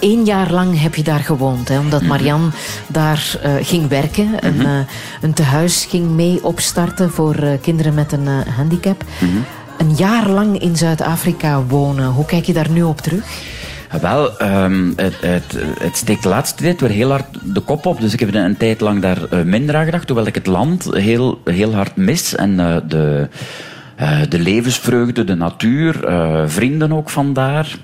Eén jaar lang heb je daar gewoond, hè, omdat Marianne daar eh, ging werken. Een, eh, een tehuis ging mee opstarten voor eh, kinderen met een handicap. Een jaar lang in Zuid-Afrika wonen. Hoe kijk je daar nu op terug? Wel, ehm, het, het, het steekt de laatste tijd weer heel hard de kop op. Dus ik heb een tijd lang daar eh, minder aan gedacht. Hoewel ik het land heel, heel hard mis. En eh, de, eh, de levensvreugde, de natuur, eh, vrienden ook vandaar.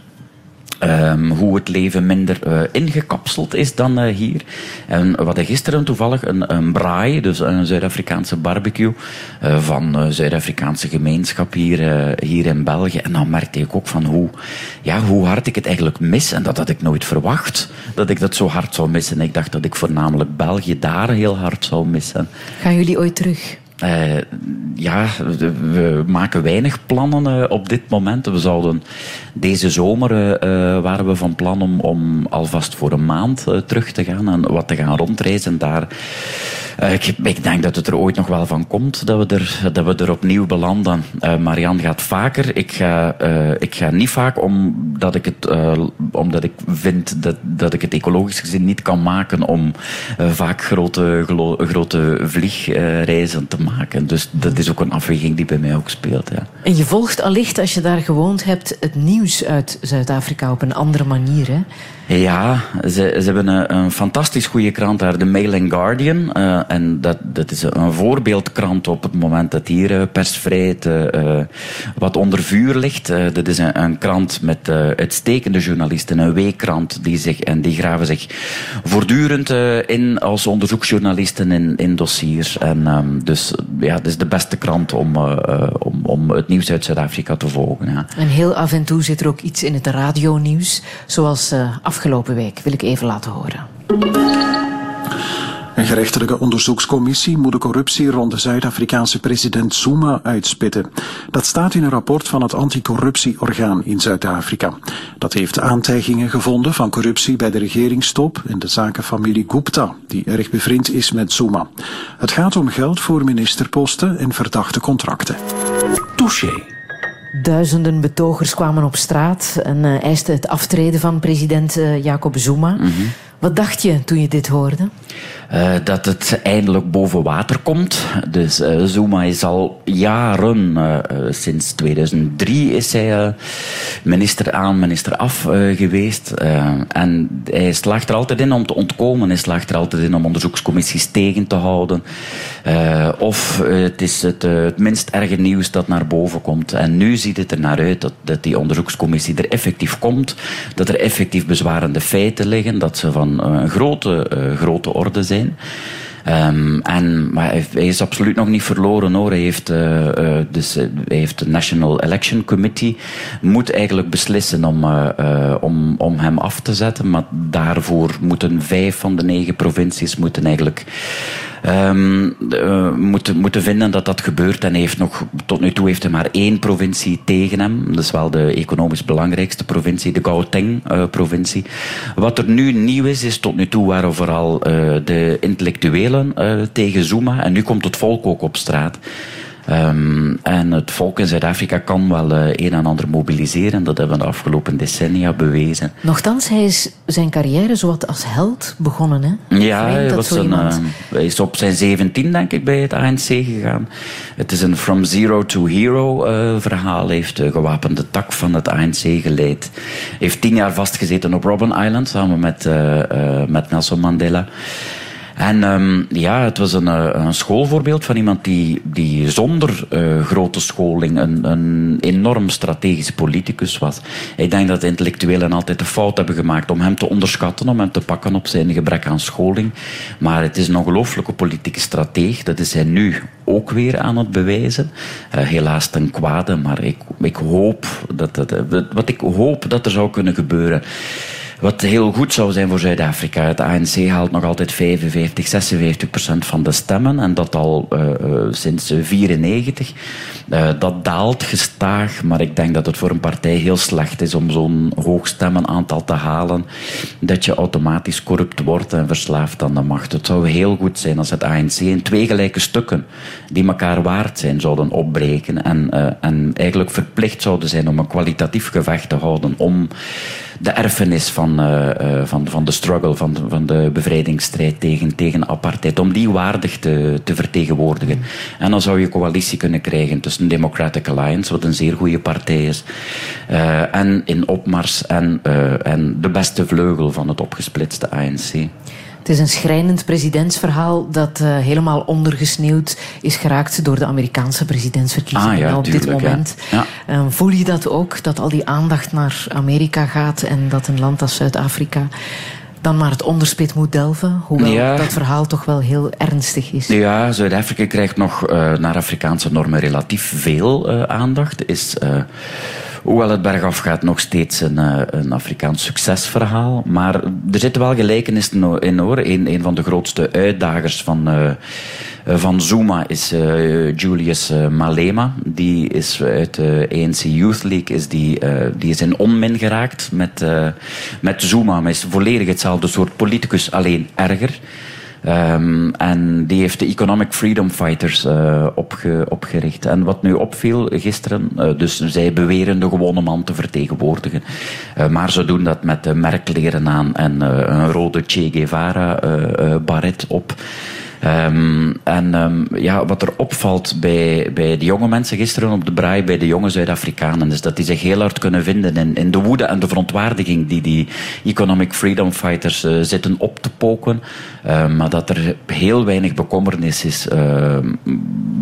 Ehm, hoe het leven minder eh, ingekapseld is dan eh, hier. En we hadden gisteren toevallig een, een braai, dus een Zuid-Afrikaanse barbecue, eh, van Zuid-Afrikaanse gemeenschap hier, hier in België. En dan merkte ik ook van hoe, ja, hoe hard ik het eigenlijk mis. En dat had ik nooit verwacht, dat ik dat zo hard zou missen. Ik dacht dat ik voornamelijk België daar heel hard zou missen. Gaan jullie ooit terug? Eh, ja, we, maken weinig plannen eh, op dit moment. We zouden deze zomer eh, waren we van plan om, om alvast voor een maand terug te gaan en wat te gaan rondreizen daar. Ik, ik denk dat het er ooit nog wel van komt dat we er, dat we er opnieuw belanden. Marianne gaat vaker. Ik ga, ik ga niet vaak omdat ik, het, omdat ik vind dat, dat ik het ecologisch gezien niet kan maken om vaak grote, grote vliegreizen te maken. Dus dat is ook een afweging die bij mij ook speelt. Ja. En je volgt allicht, als je daar gewoond hebt, het nieuws uit Zuid-Afrika op een andere manier. Hè? Ja, ze, ze hebben een, een fantastisch goede krant daar, de Mail and Guardian. Eh, en dat, dat is een voorbeeldkrant op het moment dat hier eh, persvrijheid eh, eh, wat onder vuur ligt. Eh, dat is een, krant met eh, uitstekende journalisten, een weekkrant, die zich, en die graven zich voortdurend eh, in als onderzoeksjournalisten in, in dossiers. En, ehm, dus ja, het is de beste krant om, eh, eh, om, om het nieuws uit Zuid-Afrika te volgen. Ja. En heel af en toe zit er ook iets in het radionieuws, zoals uh, afgelopen week, wil ik even laten horen. Een gerechtelijke onderzoekscommissie moet de corruptie rond de Zuid-Afrikaanse president Zuma uitspitten. Dat staat in een rapport van het anticorruptieorgaan in Zuid-Afrika. Dat heeft aantijgingen gevonden van corruptie bij de regeringstop en de zakenfamilie Gupta, die erg bevriend is met Zuma. Het gaat om geld voor ministerposten en verdachte contracten. Touché. Duizenden betogers kwamen op straat en uh, eisten het aftreden van president uh, Jacob Zuma. -hmm. Wat dacht je toen je dit hoorde? Uh, dat het eindelijk boven water komt. Dus uh, Zuma is al jaren, uh, sinds 2003 is hij minister aan, minister af geweest. en hij slaagt er altijd in om te ontkomen. Hij slaagt er altijd in om onderzoekscommissies tegen te houden. of het is het, het, minst erge nieuws dat naar boven komt. En nu ziet het er naar uit dat, dat die onderzoekscommissie er effectief komt. Dat er effectief bezwarende feiten liggen. Dat ze van een grote, grote orde zijn. Um, en, maar hij is absoluut nog niet verloren hoor. Hij heeft, uh, dus, hij heeft de National Election Committee moet eigenlijk beslissen om, om, om hem af te zetten. Maar daarvoor moeten vijf van de negen provincies moeten eigenlijk uh, moeten, moeten vinden dat dat gebeurt. En heeft nog, tot nu toe heeft hij maar één provincie tegen hem. Dat is wel de economisch belangrijkste provincie, de Gauteng-provincie. Wat er nu nieuw is, is tot nu toe waren vooral de intellectuelen tegen Zuma. En nu komt het volk ook op straat. Um, en het volk in Zuid-Afrika kan wel uh, een en ander mobiliseren. Dat hebben we de afgelopen decennia bewezen. Nochtans, hij is zijn carrière zowat als held begonnen. Hè? Ja, hij, was een, uh, hij is op zijn 17 denk ik bij het ANC gegaan. Het is een From Zero to Hero uh, verhaal. Hij heeft de gewapende tak van het ANC geleid. Hij heeft tien jaar vastgezeten op Robben Island samen met, met Nelson Mandela. En um, ja, het was een, een, schoolvoorbeeld van iemand die, die zonder uh, grote scholing een, een enorm strategisch politicus was. Ik denk dat de intellectuelen altijd de fout hebben gemaakt om hem te onderschatten, om hem te pakken op zijn gebrek aan scholing. Maar het is een ongelooflijke politieke strateeg. Dat is hij nu ook weer aan het bewijzen. Uh, helaas ten kwade, maar ik, ik hoop dat, dat, wat ik hoop dat er zou kunnen gebeuren wat heel goed zou zijn voor Zuid-Afrika. Het ANC haalt nog altijd 55, 56 procent van de stemmen. En dat al uh, uh, sinds 1994. Uh, dat daalt gestaag. Maar ik denk dat het voor een partij heel slecht is om zo'n hoog stemmenaantal te halen. Dat je automatisch corrupt wordt en verslaafd aan de macht. Het zou heel goed zijn als het ANC in twee gelijke stukken die elkaar waard zijn zouden opbreken. En, en eigenlijk verplicht zouden zijn om een kwalitatief gevecht te houden. Om de erfenis van, uh, van, van de struggle, van, van de bevrijdingsstrijd tegen, tegen apartheid, om die waardig te, te vertegenwoordigen. En dan zou je coalitie kunnen krijgen tussen Democratic Alliance, wat een zeer goede partij is, uh, en in opmars en, en de beste vleugel van het opgesplitste ANC. Het is een schrijnend presidentsverhaal dat uh, helemaal ondergesneeuwd is geraakt door de Amerikaanse presidentsverkiezingen ah, ja, op tuurlijk, dit moment. Ja. Ja. Uh, voel je dat ook, dat al die aandacht naar Amerika gaat en dat een land als Zuid-Afrika dan maar het onderspit moet delven, hoewel ja. dat verhaal toch wel heel ernstig is. Ja, Zuid-Afrika krijgt nog uh, naar Afrikaanse normen relatief veel aandacht. Is hoewel het bergaf gaat, nog steeds een, een Afrikaans succesverhaal. Maar er zitten wel gelijkenissen in hoor. Een, een van de grootste uitdagers van, uh, van Zuma is Julius Malema. Die is uit de ANC Youth League is die, die is in onmin geraakt met, met Zuma. Maar is volledig hetzelfde soort politicus, alleen erger. Um, en die heeft de Economic Freedom Fighters uh, opge, opgericht. En wat nu opviel gisteren, uh, dus zij beweren de gewone man te vertegenwoordigen. Uh, maar ze doen dat met merkleren aan en een rode Che Guevara baret op. Um, en um, ja, wat er opvalt bij, bij de jonge mensen gisteren op de braai, bij de jonge Zuid-Afrikanen, is dat die zich heel hard kunnen vinden in, in de woede en de verontwaardiging die die Economic Freedom Fighters uh, zitten op te poken. Uh, maar dat er heel weinig bekommernis is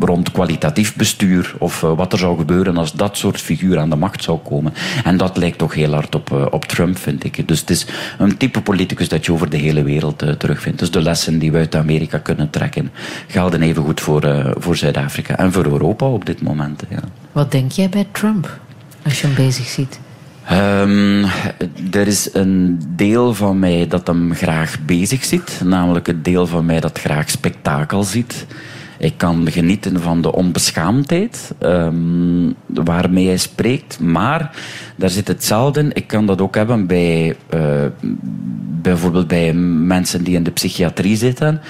rond kwalitatief bestuur of uh, wat er zou gebeuren als dat soort figuur aan de macht zou komen. En dat lijkt toch heel hard op, uh, op Trump, vind ik. Dus het is een type politicus dat je over de hele wereld terugvindt. Dus de lessen die we uit Amerika kunnen trekken gelden even goed voor, uh, voor Zuid-Afrika en voor Europa op dit moment. Ja. Wat denk jij bij Trump als je hem bezig ziet? Um, er is een deel van mij dat hem graag bezig ziet, namelijk het deel van mij dat graag spektakel ziet. Ik kan genieten van de onbeschaamdheid um, waarmee hij spreekt, maar daar zit hetzelfde. Ik kan dat ook hebben bij uh, bijvoorbeeld bij mensen die in de psychiatrie zitten.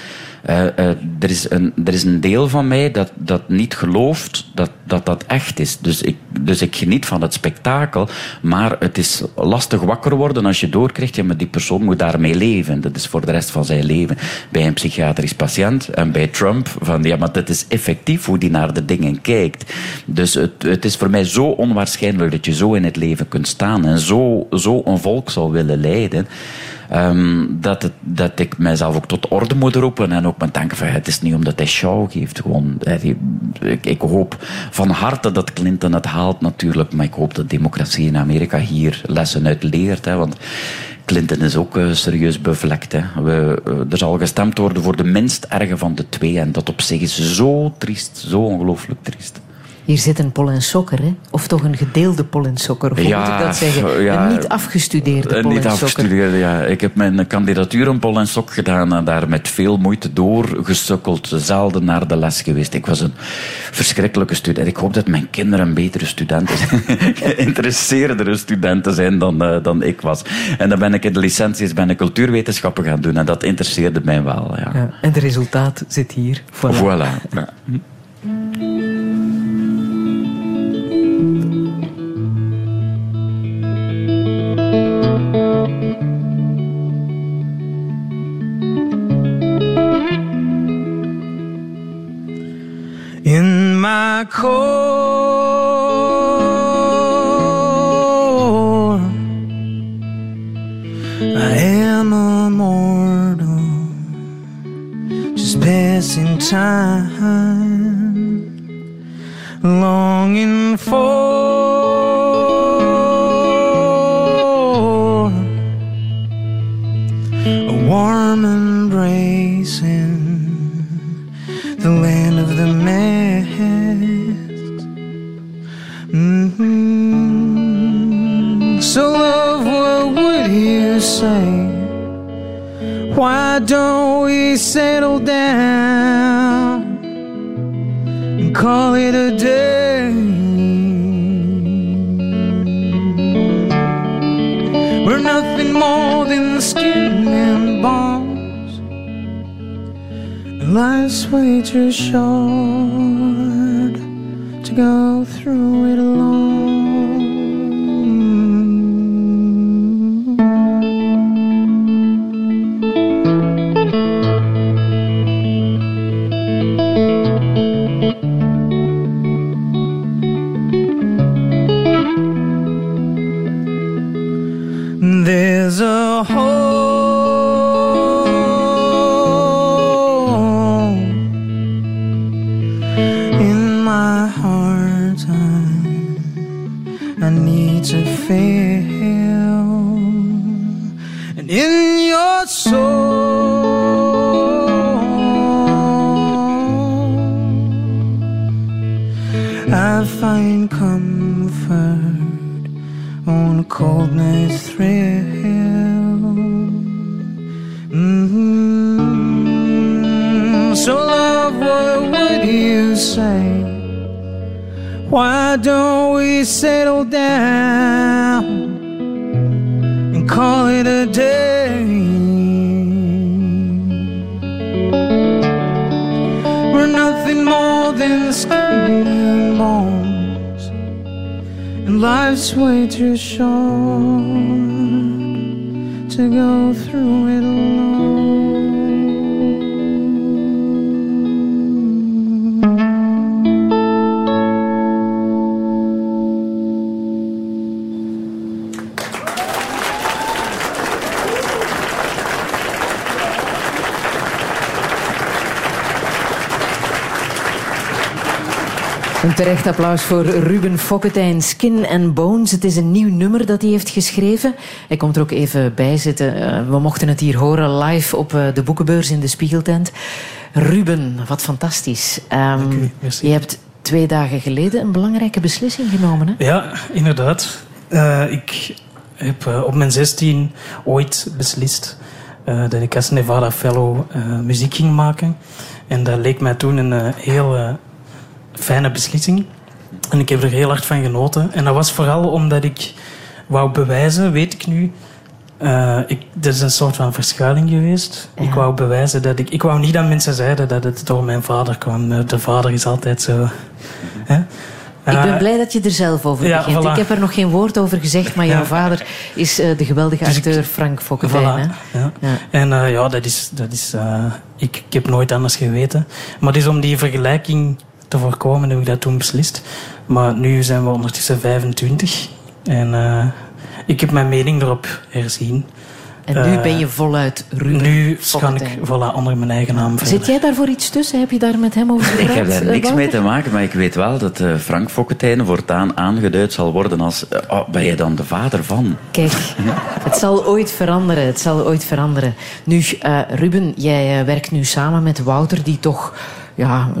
Uh, uh, er, is een, er is een deel van mij dat, dat niet gelooft dat, dat dat echt is. Dus ik, dus ik geniet van het spektakel. Maar het is lastig wakker worden als je doorkrijgt, ja, maar die persoon moet daarmee leven. Dat is voor de rest van zijn leven. Bij een psychiatrisch patiënt en bij Trump, van ja, maar dat is effectief hoe die naar de dingen kijkt. Dus het, het is voor mij zo onwaarschijnlijk dat je zo in het leven kunt staan en zo, zo een volk zou willen leiden. Um, dat, het, dat ik mijzelf ook tot orde moet roepen en ook met denken van het is niet omdat hij show geeft. Gewoon, ik, ik hoop van harte dat Clinton het haalt natuurlijk, maar ik hoop dat democratie in Amerika hier lessen uit leert. Hè, want Clinton is ook uh, serieus bevlekt. Hè. We, uh, er zal gestemd worden voor de minst erge van de twee en dat op zich is zo triest, zo ongelooflijk triest. Hier zit een Sokker, hè? Of toch een gedeelde Sokker? Of hoe ja, moet ik dat zeggen? Ja, een niet afgestudeerde Een niet afgestudeerde, ja. Ik heb mijn kandidatuur in Sok gedaan en daar met veel moeite doorgesukkeld. Zelden naar de les geweest. Ik was een verschrikkelijke student. Ik hoop dat mijn kinderen een betere studenten zijn. *laughs* Geïnteresseerdere studenten zijn dan, uh, dan ik was. En dan ben ik in de licenties ben ik cultuurwetenschappen gaan doen. En dat interesseerde mij wel, ja. ja en het resultaat zit hier. Voilà. voilà. *laughs* core. I am a mortal, just passing time, longing for Why don't we settle down and call it a day? We're nothing more than skin and bones, and life's way too short to go through it alone. Why don't we settle down and call it a day? We're nothing more than skin and bones, and life's way too short to go through it. Terecht applaus voor Ruben Fokketijn, Skin and Bones. Het is een nieuw nummer dat hij heeft geschreven. Hij komt er ook even bij zitten. Eh, we mochten het hier horen live op eh, de boekenbeurs in de Spiegeltent. Ruben, wat fantastisch. Um, je hebt twee dagen geleden een belangrijke beslissing genomen. Hè? Ja, inderdaad. Uh, ik heb uh, op mijn 16 ooit beslist uh, dat ik als Nevada Fellow muziek ging maken. En dat leek mij toen een heel fijne beslissing. En ik heb er heel hard van genoten. En dat was vooral omdat ik wou bewijzen, weet ik nu, uh, ik, is een soort van verschuiling geweest. Ik wou bewijzen dat ik... Ik wou niet dat mensen zeiden dat het door mijn vader kwam. Eh, de vader is altijd zo... Hè? Ik ben eh, blij dat je er zelf over ja, begint. Ik heb er nog geen woord over gezegd, maar jouw vader is uh, de geweldige dus acteur Frank Fokkentijn. Voilà. En ja, dat is... Dat is ik, ik heb nooit anders geweten. Maar het is om die vergelijking te voorkomen heb ik dat toen beslist. Maar nu zijn we ondertussen 25. En ik heb mijn mening erop herzien. En nu ben je voluit Ruben Nu kan ik voilà, onder mijn eigen naam verder. Zit jij daar voor iets tussen? Heb je daar met hem over gepraat? *laughs* Ik heb daar niks mee te maken, maar ik weet wel dat uh, Frank Fokkentijn voortaan aangeduid zal worden als... Uh, oh, ben je dan de vader van? Kijk, *laughs* het zal ooit veranderen. Het zal ooit veranderen. Nu, uh, Ruben, jij werkt nu samen met Wouter, die toch ja,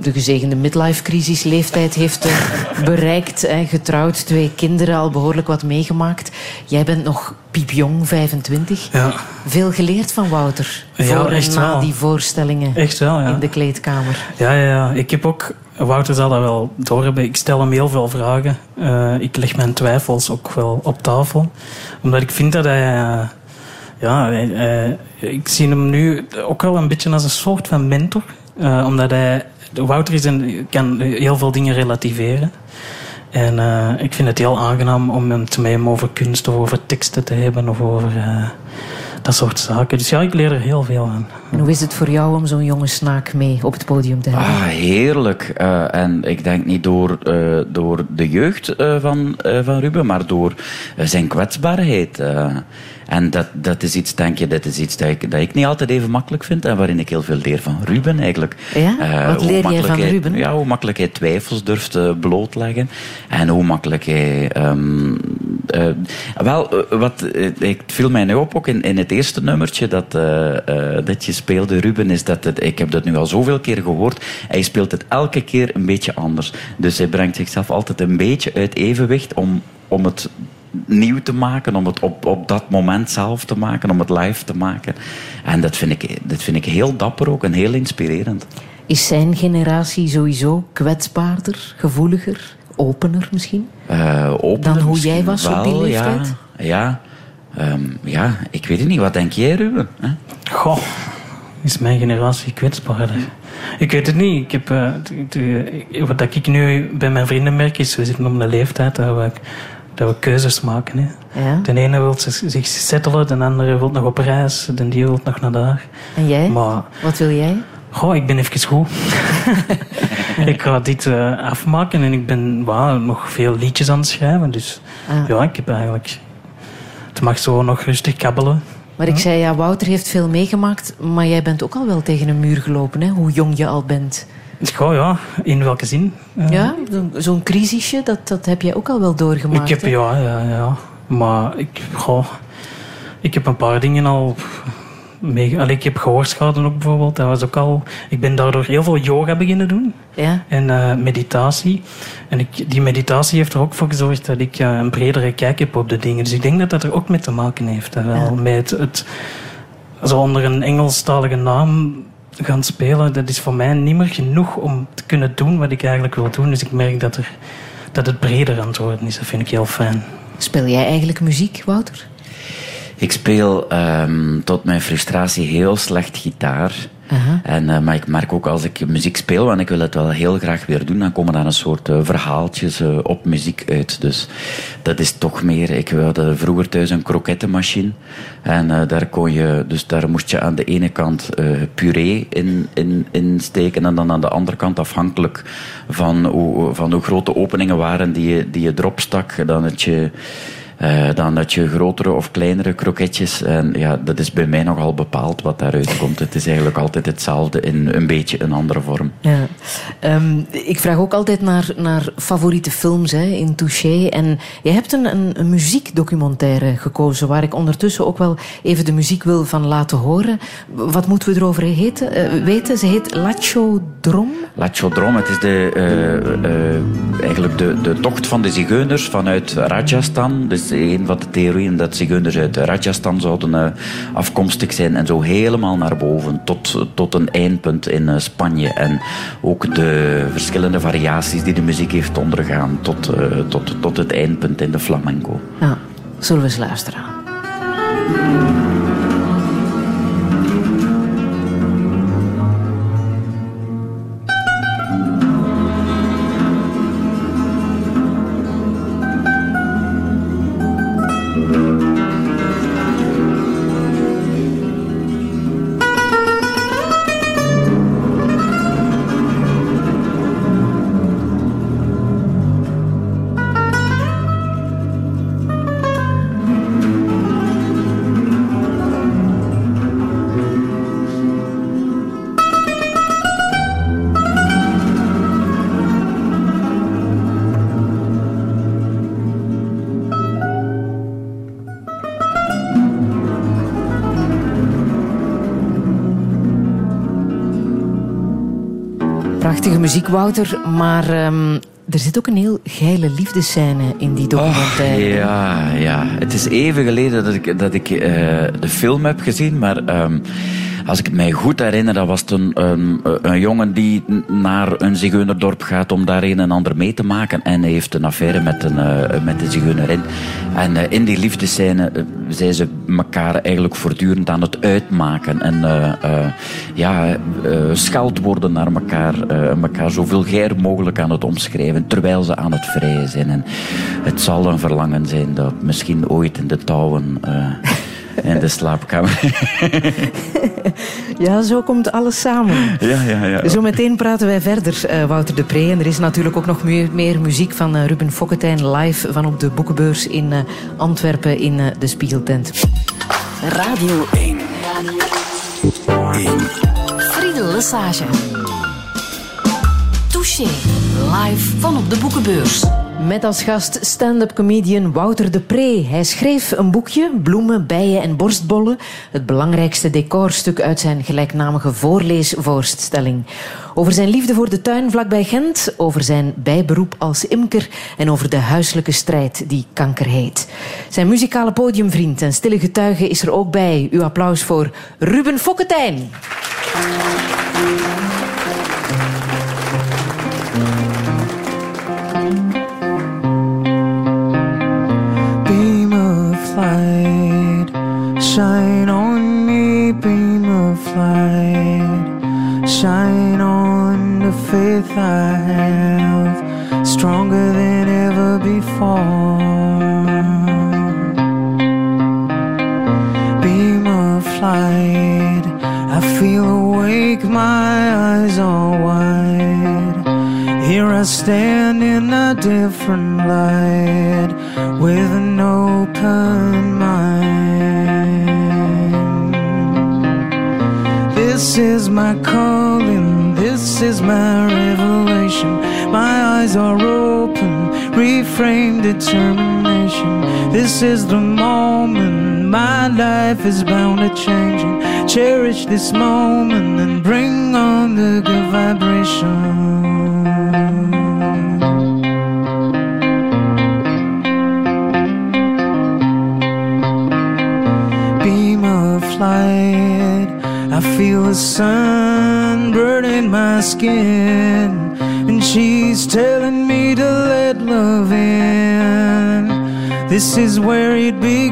de gezegende midlife-crisis leeftijd heeft uh, *laughs* bereikt. Hè, getrouwd, twee kinderen, al behoorlijk wat meegemaakt. Jij bent nog piepjong, 25. Ja. Veel geleerd van Wouter. Ja, voor echt en na wel. die voorstellingen echt wel, ja. in de kleedkamer. Ja, ja, ja. Ik heb ook... Wouter zal dat wel doorhebben. Ik stel hem heel veel vragen. Uh, ik leg mijn twijfels ook wel op tafel. Omdat ik vind dat hij... Uh, ja, ik zie hem nu ook wel een beetje als een soort van mentor. Uh, omdat hij, Wouter is een, kan heel veel dingen relativeren. En uh, ik vind het heel aangenaam om met hem over kunst of over teksten te hebben of over uh, dat soort zaken. Dus ja, ik leer er heel veel aan. En hoe is het voor jou om zo'n jonge snaak mee op het podium te hebben? Ah, heerlijk. Uh, en ik denk niet door, door de jeugd van, van Ruben, maar door zijn kwetsbaarheid. En dat, dat is iets, denk je, dat is iets dat ik, dat ik niet altijd even makkelijk vind en waarin ik heel veel leer van Ruben eigenlijk. Ja? Uh, Wat leer jij van Ruben? Ja, hoe makkelijk hij twijfels durft uh, blootleggen en hoe makkelijk hij... Um, uh, wel, wat, het viel mij nu op ook in, in het eerste nummertje dat, dat je speelde, Ruben, is dat het, ik heb dat nu al zoveel keer gehoord, hij speelt het elke keer een beetje anders. Dus hij brengt zichzelf altijd een beetje uit evenwicht om, om het nieuw te maken, om het op, op dat moment zelf te maken, om het live te maken. En dat vind, ik, dat vind ik heel dapper ook en heel inspirerend. Is zijn generatie sowieso kwetsbaarder, gevoeliger, opener misschien? Uh, opener Dan hoe jij was wel, op die leeftijd? Ja, ja, um, ja, ik weet het niet. Wat denk jij, Ruben? Goh, is mijn generatie kwetsbaarder? Ik weet het niet. Ik heb, uh, wat ik nu bij mijn vrienden merk is, we zitten op een leeftijd dat we dat we keuzes maken. Hè. Ja. De ene wil zich settelen, de andere wil nog op reis, de die wil nog naar daar. En jij? Maar, Wat wil jij? Goh, ik ben even goed. *laughs* ik ga dit uh, afmaken en ik ben wow, nog veel liedjes aan het schrijven. Dus ah. ja, ik heb eigenlijk... Het mag zo nog rustig kabbelen. Maar ik zei, ja, Wouter heeft veel meegemaakt, maar jij bent ook al wel tegen een muur gelopen, hè? hoe jong je al bent. Goh, ja, in welke zin? Uh, ja, zo'n crisisje, dat, dat heb jij ook al wel doorgemaakt. Ik heb, ja, ja, ja. Maar ik, goh, ik heb een paar dingen al mee... Allee, ik heb gehoorschade ook bijvoorbeeld. Dat was ook al... Ik ben daardoor heel veel yoga beginnen doen. Ja. En uh, meditatie. En ik, die meditatie heeft er ook voor gezorgd dat ik uh, een bredere kijk heb op de dingen. Dus ik denk dat dat er ook mee te maken heeft. Ja. Met het, het... Zo onder een Engelstalige naam gaan spelen, dat is voor mij niet meer genoeg om te kunnen doen wat ik eigenlijk wil doen. Dus ik merk dat, er, dat het breder aan het worden is. Dat vind ik heel fijn. Speel jij eigenlijk muziek, Wouter? Ik speel um, tot mijn frustratie heel slecht gitaar. En, uh, maar ik merk ook als ik muziek speel, want ik wil het wel heel graag weer doen, dan komen daar een soort uh, verhaaltjes uh, op muziek uit. Dus dat is toch meer. Ik had vroeger thuis een krokettenmachine. En daar kon je, dus daar moest je aan de ene kant puree in, in, in steken en dan aan de andere kant, afhankelijk van hoe, van hoe groot de openingen waren die je, die je erop stak, dan het je Uh, dan dat je grotere of kleinere kroketjes. En ja, dat is bij mij nogal bepaald wat daaruit komt. Het is eigenlijk altijd hetzelfde in een beetje een andere vorm. Ja. Um, ik vraag ook altijd naar, naar favoriete films hè, in Touché. En je hebt een, een, een, muziekdocumentaire gekozen waar ik ondertussen ook wel even de muziek wil van laten horen. Wat moeten we erover heten, uh, weten? Ze heet Lacho Drom? Lacho Drom, het is de, uh, eigenlijk de, de tocht van de zigeuners vanuit Rajasthan. Dus een van de theorieën dat zigeuners uit Rajasthan zouden afkomstig zijn en zo helemaal naar boven tot, tot een eindpunt in Spanje. En ook de verschillende variaties die de muziek heeft ondergaan tot, uh, tot, tot het eindpunt in de flamenco. Ja, zullen we eens luisteren? Wouter. Maar um, er zit ook een heel geile liefdescène in die documentaire. Oh, ja, ja. Het is even geleden dat ik, dat ik uh, de film heb gezien, maar... Um, als ik het mij goed herinner, dat was het een, een jongen die naar een zigeunerdorp gaat om daar een en ander mee te maken. En hij heeft een affaire met een, uh, met een zigeunerin. En uh, in die liefdescène zijn ze elkaar eigenlijk voortdurend aan het uitmaken. En ja, scheldwoorden naar elkaar, elkaar zo vulgair mogelijk aan het omschrijven. Terwijl ze aan het vrijen zijn. En het zal een verlangen zijn dat misschien ooit in de touwen in de slaapkamer. *laughs* ja, zo komt alles samen. Ja, ja, ja. Zometeen praten wij verder, uh, Wouter de Pre. En er is natuurlijk ook nog meer, meer muziek van uh, Ruben Fokketijn live van op de boekenbeurs in uh, Antwerpen in de Spiegeltent. Radio 1. Radio 1. Friedel. Touché. Live van op de boekenbeurs. Met als gast stand-up comedian Wouter de Pre. Hij schreef een boekje, Bloemen, Bijen en Borstbollen. Het belangrijkste decorstuk uit zijn gelijknamige voorleesvoorstelling. Over zijn liefde voor de tuin vlakbij Gent, over zijn bijberoep als imker en over de huiselijke strijd die kanker heet. Zijn muzikale podiumvriend en stille getuige is er ook bij. Uw applaus voor Ruben Fokketijn. Shine on me, beam of light. Shine on the faith I have, stronger than ever before. Beam of light, I feel awake, my eyes are wide. Here I stand in a different light with an open is my calling, this is my revelation. My eyes are open, reframe determination. This is the moment, my life is bound to changing. Cherish this moment and bring on the good vibration. Beam of light I feel the sun burning my skin, and she's telling me to let love in. This is where it begins.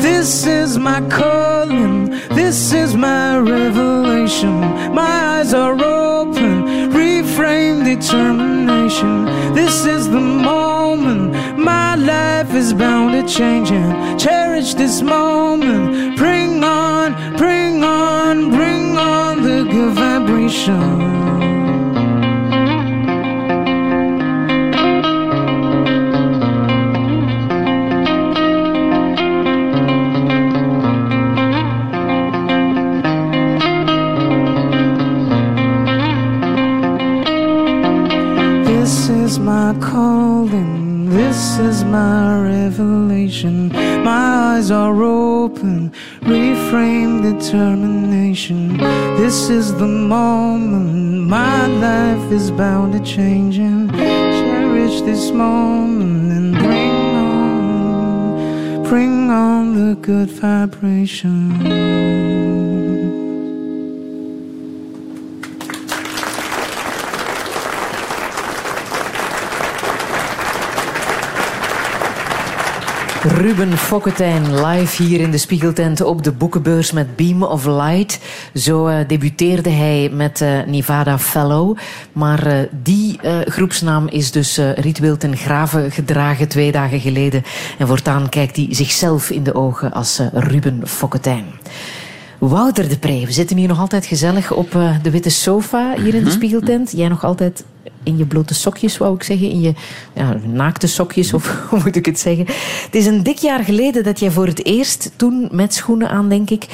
This is my calling, this is my revelation. My eyes are open, reframe determination. This is the moment my life is bound to change and Cherish this moment. Bring on, bring on, bring on the good vibration. Determination. This is the moment. My life is bound to changing. Cherish this moment and bring on, bring on the good vibration. Ruben Fokketijn live hier in de Spiegeltent op de boekenbeurs met Beam of Light. Zo uh, debuteerde hij met uh, Nevada Fellow. Maar uh, die groepsnaam is dus ritueel ten graven gedragen twee dagen geleden. En voortaan kijkt hij zichzelf in de ogen als Ruben Fokketijn. Wouter de Pre, we zitten hier nog altijd gezellig op de witte sofa hier in de mhm. Spiegeltent. Jij nog altijd in je blote sokjes, wou ik zeggen. In je ja, naakte sokjes, of *laughs* hoe moet ik het zeggen. Het is een dik jaar geleden dat jij voor het eerst, toen met schoenen aan, denk ik,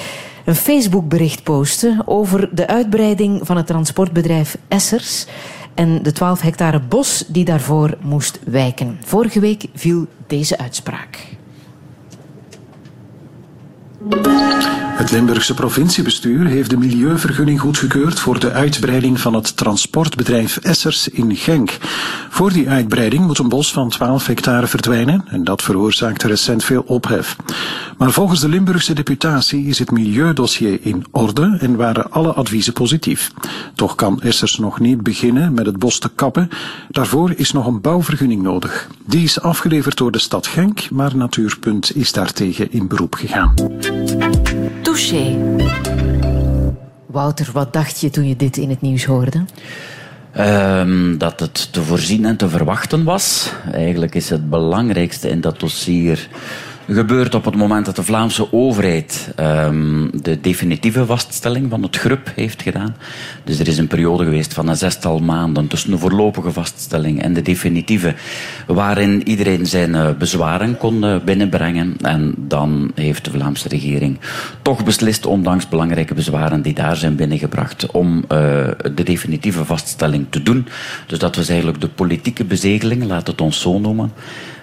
een Facebookbericht postte over de uitbreiding van het transportbedrijf Essers en de 12 hectare bos die daarvoor moest wijken. Vorige week viel deze uitspraak. Het Limburgse provinciebestuur heeft de milieuvergunning goedgekeurd voor de uitbreiding van het transportbedrijf Essers in Genk. Voor die uitbreiding moet een bos van 12 hectare verdwijnen en dat veroorzaakte recent veel ophef. Maar volgens de Limburgse deputatie is het milieudossier in orde en waren alle adviezen positief. Toch kan Essers nog niet beginnen met het bos te kappen. Daarvoor is nog een bouwvergunning nodig. Die is afgeleverd door de stad Genk, maar Natuurpunt is daartegen in beroep gegaan. Touché. Wouter, wat dacht je toen je dit in het nieuws hoorde? Um, dat het te voorzien en te verwachten was. Eigenlijk is het belangrijkste in dat dossier gebeurt op het moment dat de Vlaamse overheid um, de definitieve vaststelling van het GRUP heeft gedaan. Dus er is een periode geweest van een zestal maanden tussen de voorlopige vaststelling en de definitieve, waarin iedereen zijn uh, bezwaren kon uh, binnenbrengen. En dan heeft de Vlaamse regering toch beslist, ondanks belangrijke bezwaren die daar zijn binnengebracht, om uh, de definitieve vaststelling te doen. Dus dat was eigenlijk de politieke bezegeling, laat het ons zo noemen.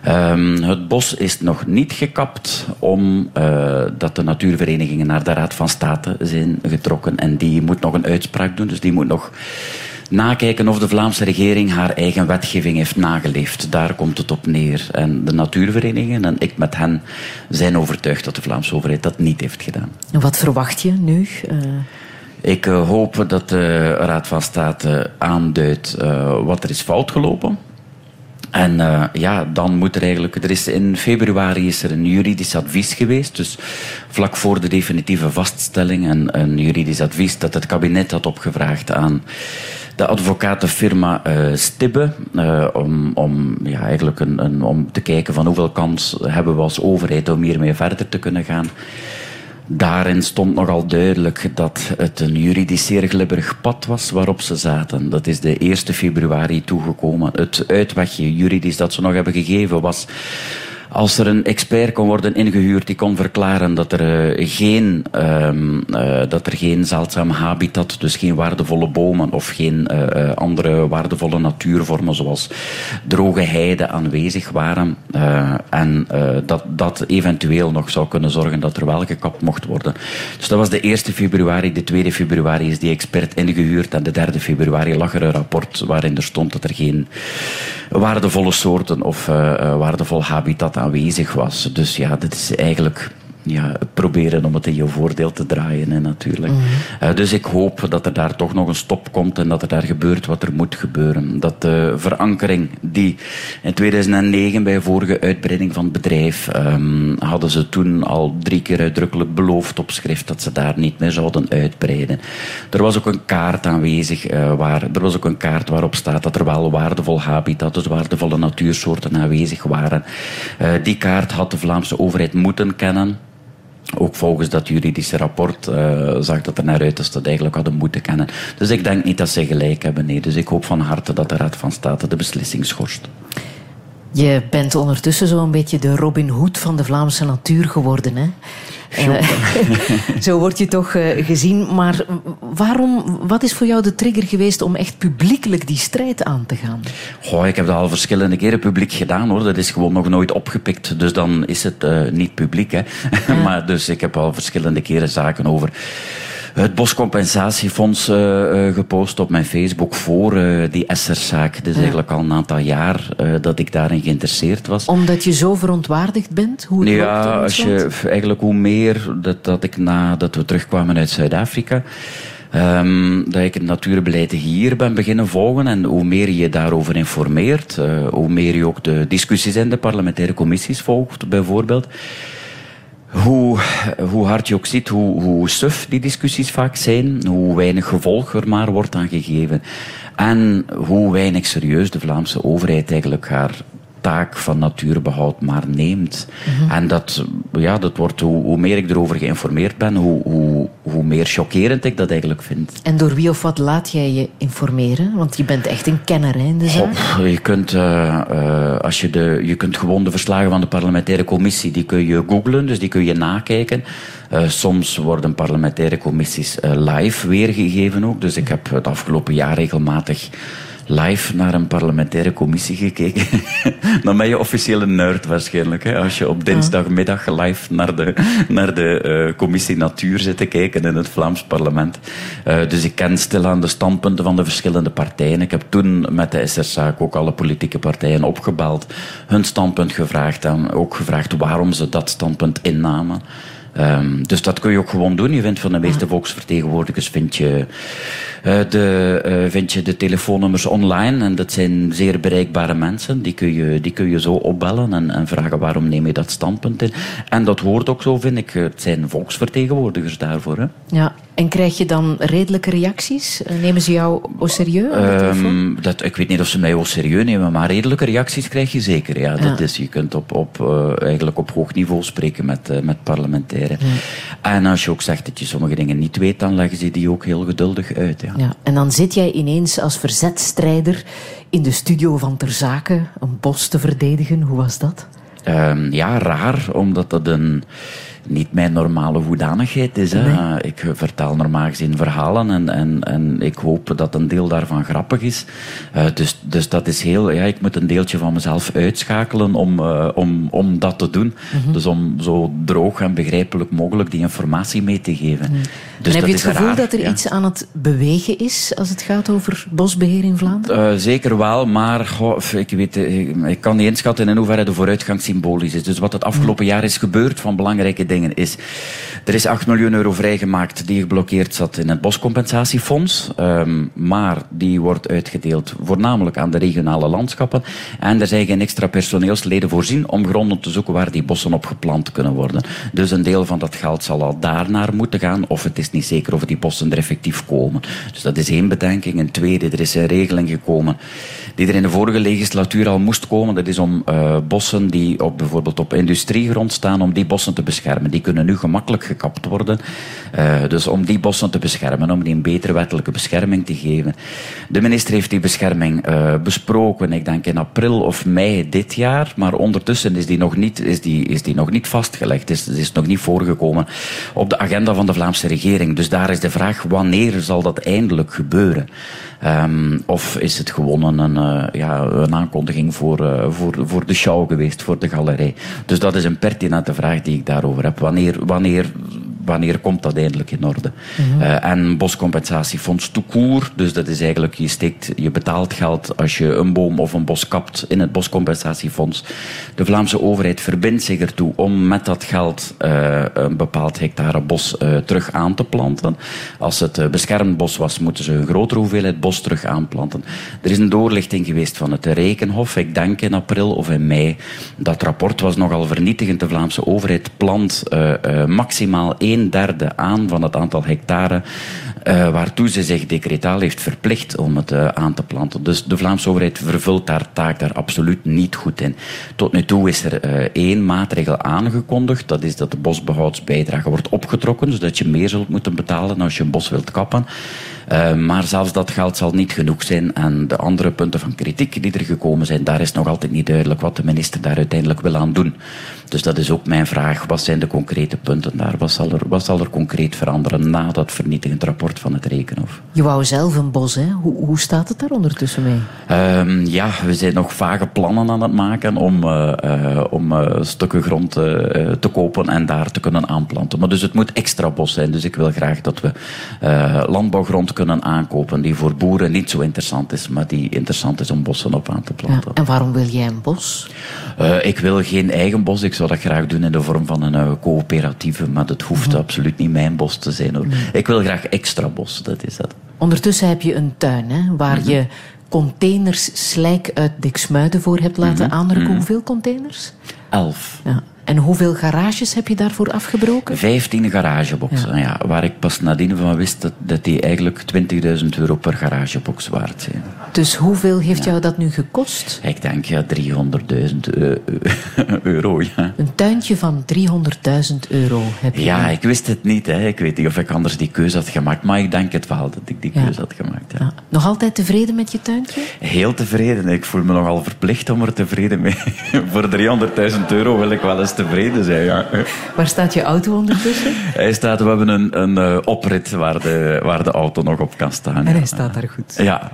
Um, het bos is nog niet gekapt omdat uh, de natuurverenigingen naar de Raad van State zijn getrokken. En die moet nog een uitspraak doen. Dus die moet nog nakijken of de Vlaamse regering haar eigen wetgeving heeft nageleefd. Daar komt het op neer. En de natuurverenigingen en ik met hen zijn overtuigd dat de Vlaamse overheid dat niet heeft gedaan. En wat verwacht je nu? Uh... Ik uh, hoop dat de Raad van State aanduidt wat er is fout gelopen. En uh, ja, dan moet er eigenlijk... Er is in februari is er een juridisch advies geweest. Dus vlak voor de definitieve vaststelling. En een juridisch advies dat het kabinet had opgevraagd aan de advocatenfirma uh, Stibbe. Uh, om, om, ja, eigenlijk een, een, om te kijken van hoeveel kans hebben we als overheid om hiermee verder te kunnen gaan. Daarin stond nogal duidelijk dat het een juridisch zeer glibberig pad was waarop ze zaten. Dat is de 1 februari toegekomen. Het uitwegje juridisch dat ze nog hebben gegeven was als er een expert kon worden ingehuurd die kon verklaren dat er, uh, geen, um, uh, dat er geen zeldzaam habitat, dus geen waardevolle bomen of geen uh, andere waardevolle natuurvormen zoals droge heide aanwezig waren. en dat dat eventueel nog zou kunnen zorgen dat er wel gekapt mocht worden. Dus dat was de 1 februari. De 2 februari is die expert ingehuurd en de 3 februari lag er een rapport waarin er stond dat er geen waardevolle soorten of waardevol habitat aanwezig was. Dus ja, dat is eigenlijk ja, proberen om het in je voordeel te draaien, hè, natuurlijk. Mm uh, dus ik hoop dat er daar toch nog een stop komt en dat er daar gebeurt wat er moet gebeuren. Dat de verankering die in 2009 bij vorige uitbreiding van het bedrijf um, hadden ze toen al drie keer uitdrukkelijk beloofd op schrift dat ze daar niet meer zouden uitbreiden. Er was ook een kaart aanwezig, uh, waar, er was ook een kaart waarop staat dat er wel waardevol habitat, dus waardevolle natuursoorten aanwezig waren. Uh, die kaart had de Vlaamse overheid moeten kennen. Ook volgens dat juridische rapport uh, zag dat er naar uit ze dat eigenlijk hadden moeten kennen. Dus ik denk niet dat ze gelijk hebben. Nee. Dus ik hoop van harte dat de Raad van State de beslissing schorst. Je bent ondertussen zo'n beetje de Robin Hood van de Vlaamse natuur geworden, hè? Uh, *laughs* zo word je toch uh, gezien. Maar waarom, wat is voor jou de trigger geweest om echt publiekelijk die strijd aan te gaan? Goh, ik heb dat al verschillende keren publiek gedaan hoor. Dat is gewoon nog nooit opgepikt. Dus dan is het uh, niet publiek. Hè. *laughs* Ja. maar dus ik heb al verschillende keren zaken over het Boscompensatiefonds uh, gepost op mijn Facebook voor uh, die Esserzaak. Het is ja. eigenlijk al een aantal jaar dat ik daarin geïnteresseerd was. Omdat je zo verontwaardigd bent? Hoe het ja, als je, eigenlijk hoe meer dat, dat ik nadat we terugkwamen uit Zuid-Afrika... Um, dat ik het natuurbeleid hier ben beginnen volgen. En hoe meer je daarover informeert, uh, hoe meer je ook de discussies in de parlementaire commissies volgt, bijvoorbeeld hoe, hoe hard je ook ziet, hoe, hoe suf die discussies vaak zijn, hoe weinig gevolg er maar wordt aan gegeven. En hoe weinig serieus de Vlaamse overheid eigenlijk haar taak van natuurbehoud maar neemt. Mm -hmm. En dat, ja, dat wordt, hoe, hoe, meer ik erover geïnformeerd ben, hoe, hoe, hoe meer chockerend ik dat eigenlijk vind. En door wie of wat laat jij je informeren? Want je bent echt een kenner hè, in de zaak. Je, kunt, uh, uh, als je, de, je kunt gewoon de verslagen van de parlementaire commissie, die kun je googlen, dus die kun je nakijken. Uh, soms worden parlementaire commissies live weergegeven ook. Dus ik heb het afgelopen jaar regelmatig live naar een parlementaire commissie gekeken. *laughs* Dan ben je officieel een nerd waarschijnlijk. Hè? Als je op dinsdagmiddag live naar de, naar de uh, commissie Natuur zit te kijken in het Vlaams parlement. Uh, dus ik ken stilaan de standpunten van de verschillende partijen. Ik heb toen met de SR-zaak ook alle politieke partijen opgebeld. Hun standpunt gevraagd en ook gevraagd waarom ze dat standpunt innamen. Um, dus dat kun je ook gewoon doen. Je vindt van de meeste volksvertegenwoordigers vind je, uh, de, uh, vind je de telefoonnummers online. En dat zijn zeer bereikbare mensen. Die kun je, die kun je zo opbellen en, en vragen waarom neem je dat standpunt in. En dat hoort ook zo, vind ik. Het zijn volksvertegenwoordigers daarvoor. Hè. Ja, en krijg je dan redelijke reacties? Nemen ze jou au serieus? Um, dat, ik weet niet of ze mij au serieus nemen, maar redelijke reacties krijg je zeker. Ja, dat. Is, je kunt op, op, uh, eigenlijk op hoog niveau spreken met, uh, met parlementairen. Ja. En als je ook zegt dat je sommige dingen niet weet, dan leggen ze die ook heel geduldig uit. Ja. Ja. En dan zit jij ineens als verzetstrijder in de studio van Ter Zaken een bos te verdedigen. Hoe was dat? Um, ja, raar, omdat dat een niet mijn normale hoedanigheid is. Hè. Nee. Ik vertel normaal gezien verhalen en, en, en ik hoop dat een deel daarvan grappig is. Uh, dus, dus dat is heel... Ja, ik moet een deeltje van mezelf uitschakelen om, uh, om, om dat te doen. Mm -hmm. Dus om zo droog en begrijpelijk mogelijk die informatie mee te geven. Mm. Dus en heb je het gevoel raar, dat er ja. iets aan het bewegen is als het gaat over bosbeheer in Vlaanderen? Uh, zeker wel, maar goh, ik, weet, ik, ik, kan niet inschatten in hoeverre de vooruitgang symbolisch is. Dus wat het afgelopen jaar is gebeurd van belangrijke dingen is... Er is 8 miljoen euro vrijgemaakt die geblokkeerd zat in het Boscompensatiefonds. Um, maar die wordt uitgedeeld voornamelijk aan de regionale landschappen. En er zijn geen extra personeelsleden voorzien om gronden te zoeken waar die bossen op geplant kunnen worden. Dus een deel van dat geld zal al daarnaar moeten gaan. Of het is niet zeker of die bossen er effectief komen. Dus dat is één bedenking. Een tweede, er is een regeling gekomen die er in de vorige legislatuur al moest komen. Dat is om uh, bossen die op, bijvoorbeeld op industriegrond staan, om die bossen te beschermen. Die kunnen nu gemakkelijk gekapt worden. Uh, dus om die bossen te beschermen, om die een betere wettelijke bescherming te geven. De minister heeft die bescherming uh, besproken, ik denk in april of mei dit jaar. Maar ondertussen is die nog niet, is die, is die nog niet vastgelegd. Is, is nog niet voorgekomen op de agenda van de Vlaamse regering. Dus daar is de vraag, wanneer zal dat eindelijk gebeuren? Um, of is het gewoon een, uh, ja, een aankondiging voor, uh, voor, voor de show geweest, voor de galerij? Dus dat is een pertinente vraag die ik daarover heb. Wanneer, wanneer, wanneer komt dat eindelijk in orde? Mm -hmm. uh, en boscompensatiefonds toekoer, dus dat is eigenlijk, je, steekt, je betaalt geld als je een boom of een bos kapt in het boscompensatiefonds. De Vlaamse overheid verbindt zich ertoe om met dat geld een bepaald hectare bos terug aan te planten. Als het beschermd bos was, moeten ze een grotere hoeveelheid bos terug aanplanten. Er is een doorlichting geweest van het Rekenhof, ik denk in april of in mei. Dat rapport was nogal vernietigend. De Vlaamse overheid plant maximaal een derde aan van het aantal hectare uh, waartoe ze zich decretaal heeft verplicht om het uh, aan te planten. Dus de Vlaamse overheid vervult haar taak daar absoluut niet goed in. Tot nu toe is er uh, één maatregel aangekondigd. Dat is dat de bosbehoudsbijdrage wordt opgetrokken, zodat je meer zult moeten betalen als je een bos wilt kappen. Uh, maar zelfs dat geld zal niet genoeg zijn. En de andere punten van kritiek die er gekomen zijn, daar is nog altijd niet duidelijk wat de minister daar uiteindelijk wil aan doen. Dus dat is ook mijn vraag. Wat zijn de concrete punten daar? Wat zal er, wat zal er concreet veranderen na dat vernietigend rapport van het Rekenhof? Je wou zelf een bos, hè? Hoe, hoe staat het daar ondertussen mee? Um, ja, we zijn nog vage plannen aan het maken om, uh, uh, om stukken grond te kopen en daar te kunnen aanplanten. Maar dus het moet extra bos zijn. Dus ik wil graag dat we landbouwgrond kunnen aankopen die voor boeren niet zo interessant is, maar die interessant is om bossen op aan te planten. Ja, en waarom wil jij een bos? ik wil geen eigen bos. Ik zou dat graag doen in de vorm van een coöperatieve, maar dat hoeft mhm. absoluut niet mijn bos te zijn. Hoor. Ik wil graag extra bos, dat is dat. Ondertussen heb je een tuin hè, waar mhm. je containers slijk uit Diksmuiden voor hebt laten mm aanrukken. Mhm. Hoeveel containers? Elf. Ja. En hoeveel garages heb je daarvoor afgebroken? Vijftien garageboxen, ja. Waar ik pas nadien van wist dat, dat die eigenlijk 20.000 euro per garagebox waard zijn. Dus hoeveel heeft jou dat nu gekost? Ik denk ja, 300.000 *laughs* euro. Ja. Een tuintje van 300.000 euro heb je. Ja, ik wist het niet. Hè. Ik weet niet of ik anders die keuze had gemaakt. Maar ik denk het wel dat ik die keuze had gemaakt. Ja. Nog altijd tevreden met je tuintje? Heel tevreden. Ik voel me nogal verplicht om er tevreden mee. *laughs* Voor 300.000 euro wil ik wel eens tevreden zijn. Ja. Waar staat je auto ondertussen? Hij staat, we hebben een, een uh, oprit waar de, waar de auto nog op kan staan. En hij staat daar goed. Ja.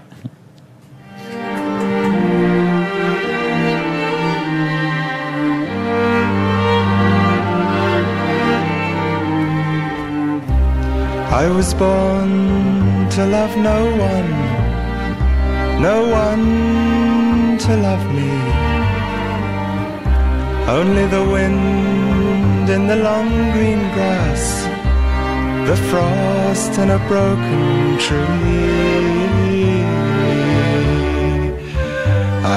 I was born to love no one, no one to love me. Only the wind in the long green grass, the frost in a broken tree.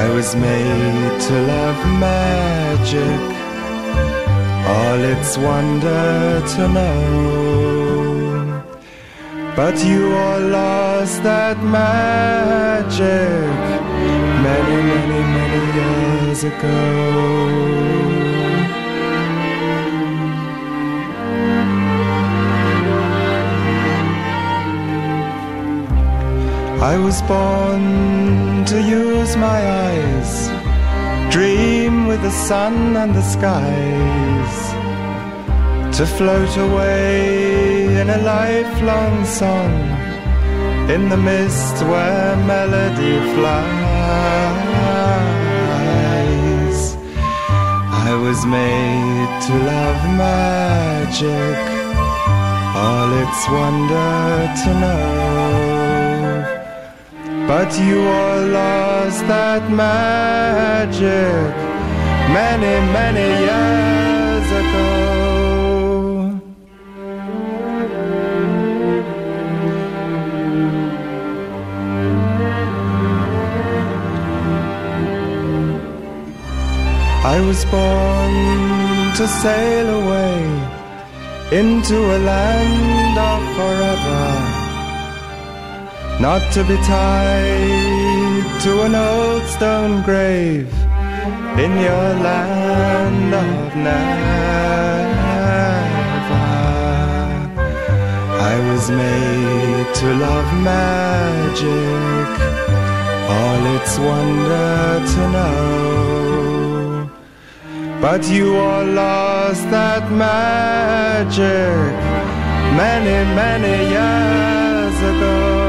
I was made to love magic, all its wonder to know. But you all lost that magic many, many, many years ago. I was born to use my eyes, dream with the sun and the skies to float away in a lifelong song in the mist where melody flies. I was made to love magic, all its wonder to know. But you all lost that magic many, many years I was born to sail away into a land of forever, not to be tied to an old stone grave in your land of never. I was made to love magic, all its wonder to know. But you all lost that magic many, many years ago.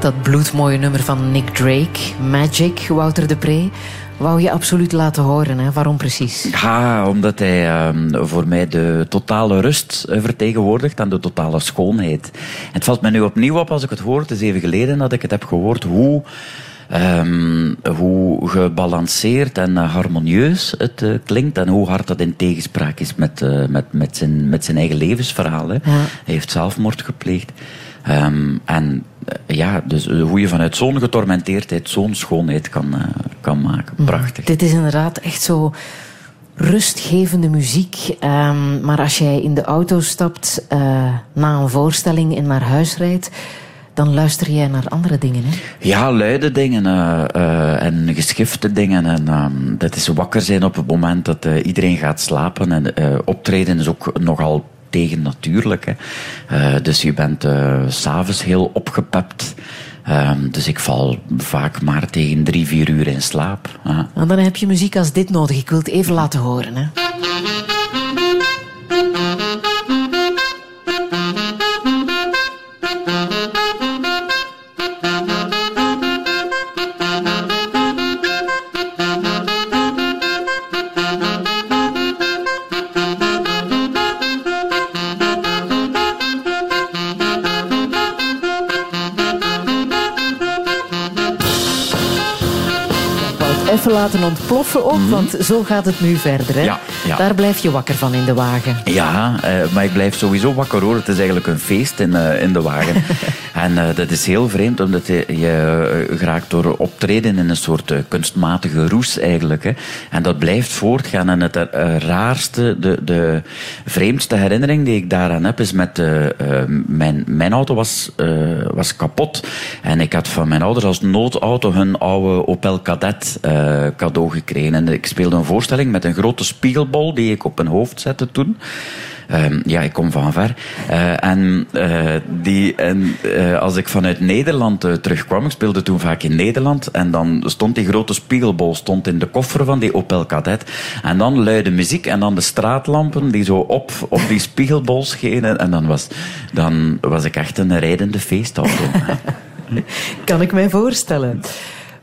Dat bloedmooie nummer van Nick Drake, Magic, Wouter de Pre wou je absoluut laten horen. Hè? Waarom precies? Ja, omdat hij ehm, voor mij de totale rust eh, vertegenwoordigt en de totale schoonheid. het valt mij nu opnieuw op als ik het hoor. Het is even geleden dat ik het heb gehoord. Hoe... Um, hoe gebalanceerd en uh, harmonieus het uh, klinkt en hoe hard dat in tegenspraak is met, uh, met, met, zijn, met zijn eigen levensverhaal. Ja. Hij heeft zelfmoord gepleegd. Um, en eh, ja, dus eh, hoe je vanuit zo'n getormenteerdheid zo'n schoonheid kan, uh, kan maken. Mhm. Prachtig. Dit is inderdaad echt zo rustgevende muziek. Um, maar als jij in de auto stapt uh, na een voorstelling en naar huis rijdt, dan luister jij naar andere dingen. Hè? Ja, luide dingen uh, uh, en geschifte dingen. En um, dat is wakker zijn op het moment dat iedereen gaat slapen. En optreden is ook nogal tegen natuurlijk. Hè. dus je bent s s'avonds heel opgepept. Um, dus ik val vaak maar tegen drie, vier uur in slaap. En dan heb je muziek als dit nodig. Ik wil het even laten horen. Hè. Laten ontploffen ook, mm -hmm. want zo gaat het nu verder. Hè? Ja, ja. Daar blijf je wakker van in de wagen. Ja, uh, maar ik blijf sowieso wakker hoor. Het is eigenlijk een feest in, uh, in de wagen. *laughs* en uh, dat is heel vreemd, omdat je, je geraakt door optreden in een soort kunstmatige roes eigenlijk. Hè. En dat blijft voortgaan. En het raarste, de, de vreemdste herinnering die ik daaraan heb, is met mijn, mijn auto was, was kapot. En ik had van mijn ouders als noodauto hun oude Opel Kadett uh, cadeau gekregen. En ik speelde een voorstelling met een grote spiegelbol die ik op mijn hoofd zette toen. Um, ja, ik kom van ver. Uh, en uh, die, en, uh, als ik vanuit Nederland terugkwam, ik speelde toen vaak in Nederland, en dan stond die grote spiegelbol stond in de koffer van die Opel Kadett. En dan luide muziek en dan de straatlampen die zo op, op die spiegelbol schenen. En dan was, dan was ik echt een rijdende feestauto. *laughs* kan ik mij voorstellen.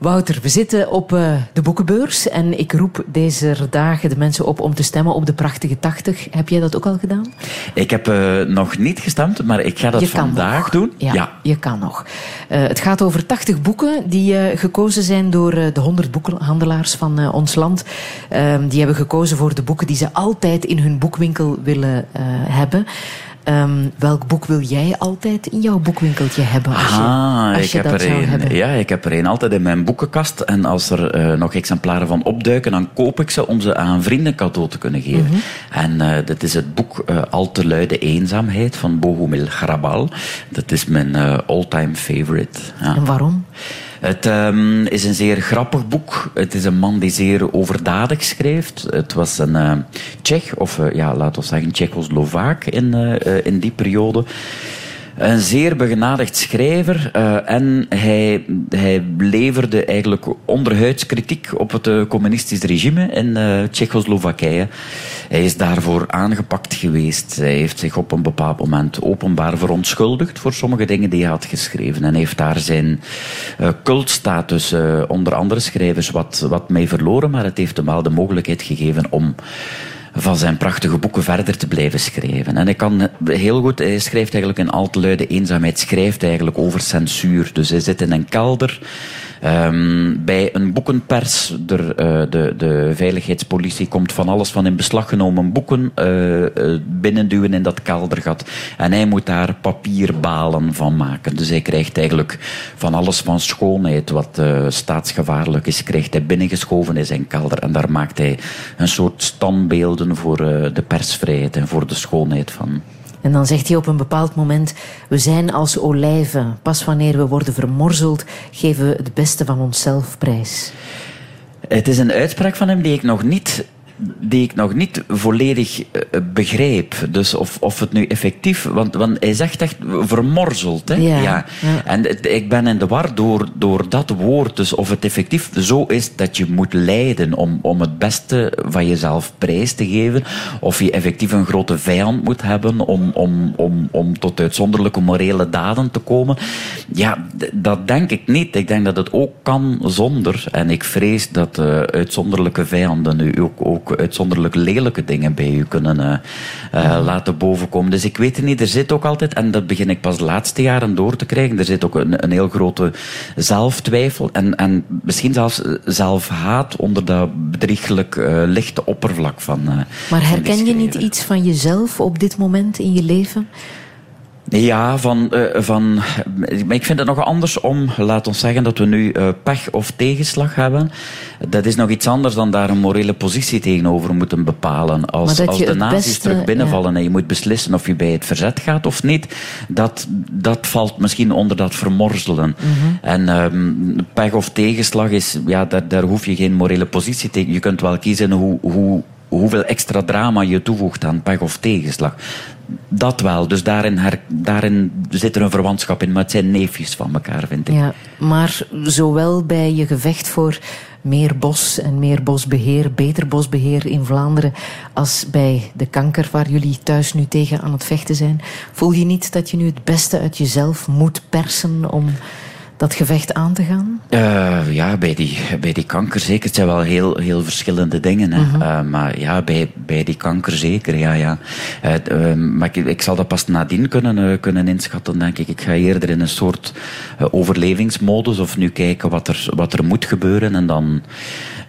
Wouter, we zitten op uh, de boekenbeurs en ik roep deze dagen de mensen op om te stemmen op de prachtige 80. Heb jij dat ook al gedaan? Ik heb uh, nog niet gestemd, maar ik ga dat vandaag doen. Ja, ja, je kan nog. Uh, het gaat over 80 boeken die gekozen zijn door de 100 boekhandelaars van ons land. Ehm, die hebben gekozen voor de boeken die ze altijd in hun boekwinkel willen hebben. Um, welk boek wil jij altijd in jouw boekwinkeltje hebben? Als je, ah, als ik je heb dat er zou een, hebben? Ja, ik heb er een altijd in mijn boekenkast. En als er uh, nog exemplaren van opduiken, dan koop ik ze om ze aan vrienden cadeau te kunnen geven. Mm -hmm. En uh, dat is het boek uh, Al te luide eenzaamheid van Bohumil Grabal. Dat is mijn all-time favorite. Ja. En waarom? Het um, is een zeer grappig boek. Het is een man die zeer overdadig schrijft. Het was een uh, Tsjech, of uh, ja, laten we zeggen Tsjechoslovaak in, uh, in die periode. Een zeer begenadigd schrijver uh, en hij, hij leverde eigenlijk onderhuids kritiek op het uh, communistisch regime in uh, Tsjechoslowakije. Hij is daarvoor aangepakt geweest. Hij heeft zich op een bepaald moment openbaar verontschuldigd voor sommige dingen die hij had geschreven. En heeft daar zijn cultstatus, onder andere schrijvers, wat, wat mee verloren. Maar het heeft hem wel de mogelijkheid gegeven om van zijn prachtige boeken verder te blijven schrijven. En hij kan heel goed, hij schrijft eigenlijk in luide eenzaamheid, schrijft eigenlijk over censuur. Dus hij zit in een kelder um, bij een boekenpers. Er, uh, de, de veiligheidspolitie komt van alles van in beslag genomen boeken uh, binnenduwen in dat keldergat. En hij moet daar papierbalen van maken. Dus hij krijgt eigenlijk van alles van schoonheid wat staatsgevaarlijk is, krijgt hij binnengeschoven in zijn kelder. En daar maakt hij een soort standbeelden voor de persvrijheid en voor de schoonheid van. En dan zegt hij op een bepaald moment: We zijn als olijven. Pas wanneer we worden vermorzeld, geven we het beste van onszelf prijs. Het is een uitspraak van hem die ik nog niet die ik nog niet volledig uh, begrijp. Dus of, of het nu effectief... Want, want hij zegt echt vermorzeld. Hè? Ja, ja. ja. En het, ik ben in de war door, door dat woord. Dus of het effectief zo is dat je moet lijden om, om het beste van jezelf prijs te geven. Of je effectief een grote vijand moet hebben om, om, om, om tot uitzonderlijke morele daden te komen. Ja, dat denk ik niet. Ik denk dat het ook kan zonder. En ik vrees dat uh, uitzonderlijke vijanden nu ook, ook uitzonderlijk lelijke dingen bij u kunnen uh, uh, laten bovenkomen. Dus ik weet het niet, er zit ook altijd, en dat begin ik pas de laatste jaren door te krijgen, er zit ook een, een heel grote zelftwijfel en, en misschien zelfs zelfhaat onder dat bedriegelijk uh, lichte oppervlak van. maar herken je niet iets van jezelf op dit moment in je leven? Ja, van, uh, van, maar ik vind het nog anders om, laat ons zeggen, dat we nu uh, pech of tegenslag hebben. Dat is nog iets anders dan daar een morele positie tegenover moeten bepalen. Als, als de nazi's beste, terug binnenvallen ja. en je moet beslissen of je bij het verzet gaat of niet, dat, dat valt misschien onder dat vermorzelen. Mm -hmm. En um, pech of tegenslag is, ja, daar, daar hoef je geen morele positie tegen. Je kunt wel kiezen hoe, hoe hoeveel extra drama je toevoegt aan pech of tegenslag. Dat wel. Dus daarin, daarin zit er een verwantschap in. Maar het zijn neefjes van elkaar, vind ik. Ja, maar zowel bij je gevecht voor meer bos en meer bosbeheer, beter bosbeheer in Vlaanderen, als bij de kanker waar jullie thuis nu tegen aan het vechten zijn, voel je niet dat je nu het beste uit jezelf moet persen om dat gevecht aan te gaan? Uh, ja, bij die, bij die kanker zeker. Het zijn wel heel, heel verschillende dingen. Hè. Uh-huh. Uh, maar ja, bij, bij die kanker zeker. Ja, ja. Uh, maar ik, ik, zal dat pas nadien kunnen, kunnen inschatten, denk ik. Ik ga eerder in een soort overlevingsmodus of nu kijken wat er, wat er moet gebeuren. En dan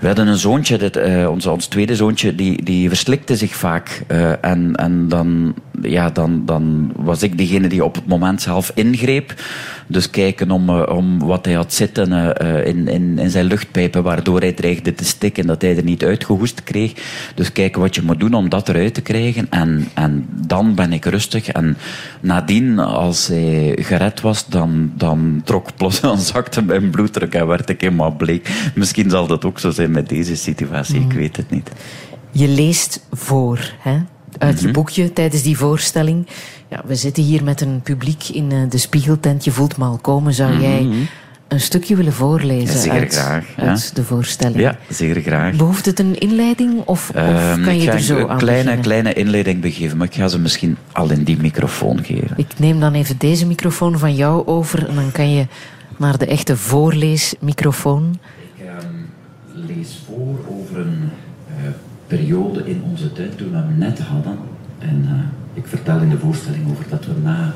we hadden een zoontje, dit, uh, ons, ons tweede zoontje, die, die verslikte zich vaak. Uh, en en dan, ja, dan, dan was ik degene die op het moment zelf ingreep. Dus kijken om, uh, om wat hij had zitten in, in, in zijn luchtpijpen, waardoor hij dreigde te stikken, dat hij er niet uitgehoest kreeg. Dus kijken wat je moet doen om dat eruit te krijgen. En, en dan ben ik rustig. En nadien, als hij gered was, dan, dan trok plots, dan zakte mijn bloeddruk en werd ik helemaal bleek. Misschien zal dat ook zo zijn met deze situatie, ik mhm. weet het niet. Je leest voor, hè? Uit je mhm. boekje tijdens die voorstelling. Ja, we zitten hier met een publiek in eh, de spiegeltent. Je voelt me al komen. Zou mhm. jij een stukje willen voorlezen zeer uit, graag, uit de voorstelling? Ja, zeer graag. Behoeft het een inleiding of, of um, kan je er zo een aan kleine, beginnen? kleine inleiding begeven, maar ik ga ze misschien al in die microfoon geven. Ik neem dan even deze microfoon van jou over en dan kan je naar de echte voorleesmicrofoon lees voor over een uh, periode in onze tijd toen we hem net hadden. En uh, ik vertel in de voorstelling over dat we na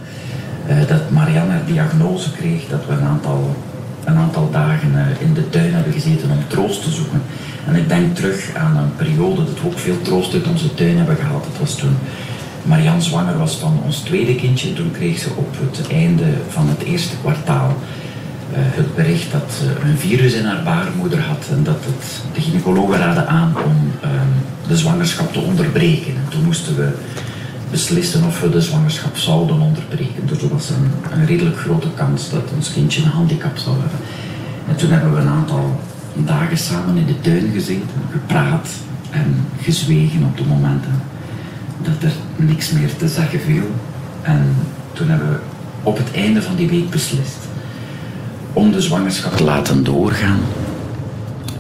uh, dat Marianne haar diagnose kreeg, dat we een aantal, een aantal dagen in de tuin hebben gezeten om troost te zoeken. En ik denk terug aan een periode dat we ook veel troost uit onze tuin hebben gehaald. Dat was toen Marianne zwanger was van ons tweede kindje. Toen kreeg ze op het einde van het eerste kwartaal het bericht dat ze een virus in haar baarmoeder had en dat het, de gynaecologen raden aan om uh, de zwangerschap te onderbreken. En toen moesten we beslissen of we de zwangerschap zouden onderbreken. Dus er was een, een redelijk grote kans dat ons kindje een handicap zou hebben. En toen hebben we een aantal dagen samen in de tuin gezeten, gepraat en gezwegen op de momenten dat er niks meer te zeggen viel. En toen hebben we op het einde van die week beslist om de zwangerschap te laten doorgaan.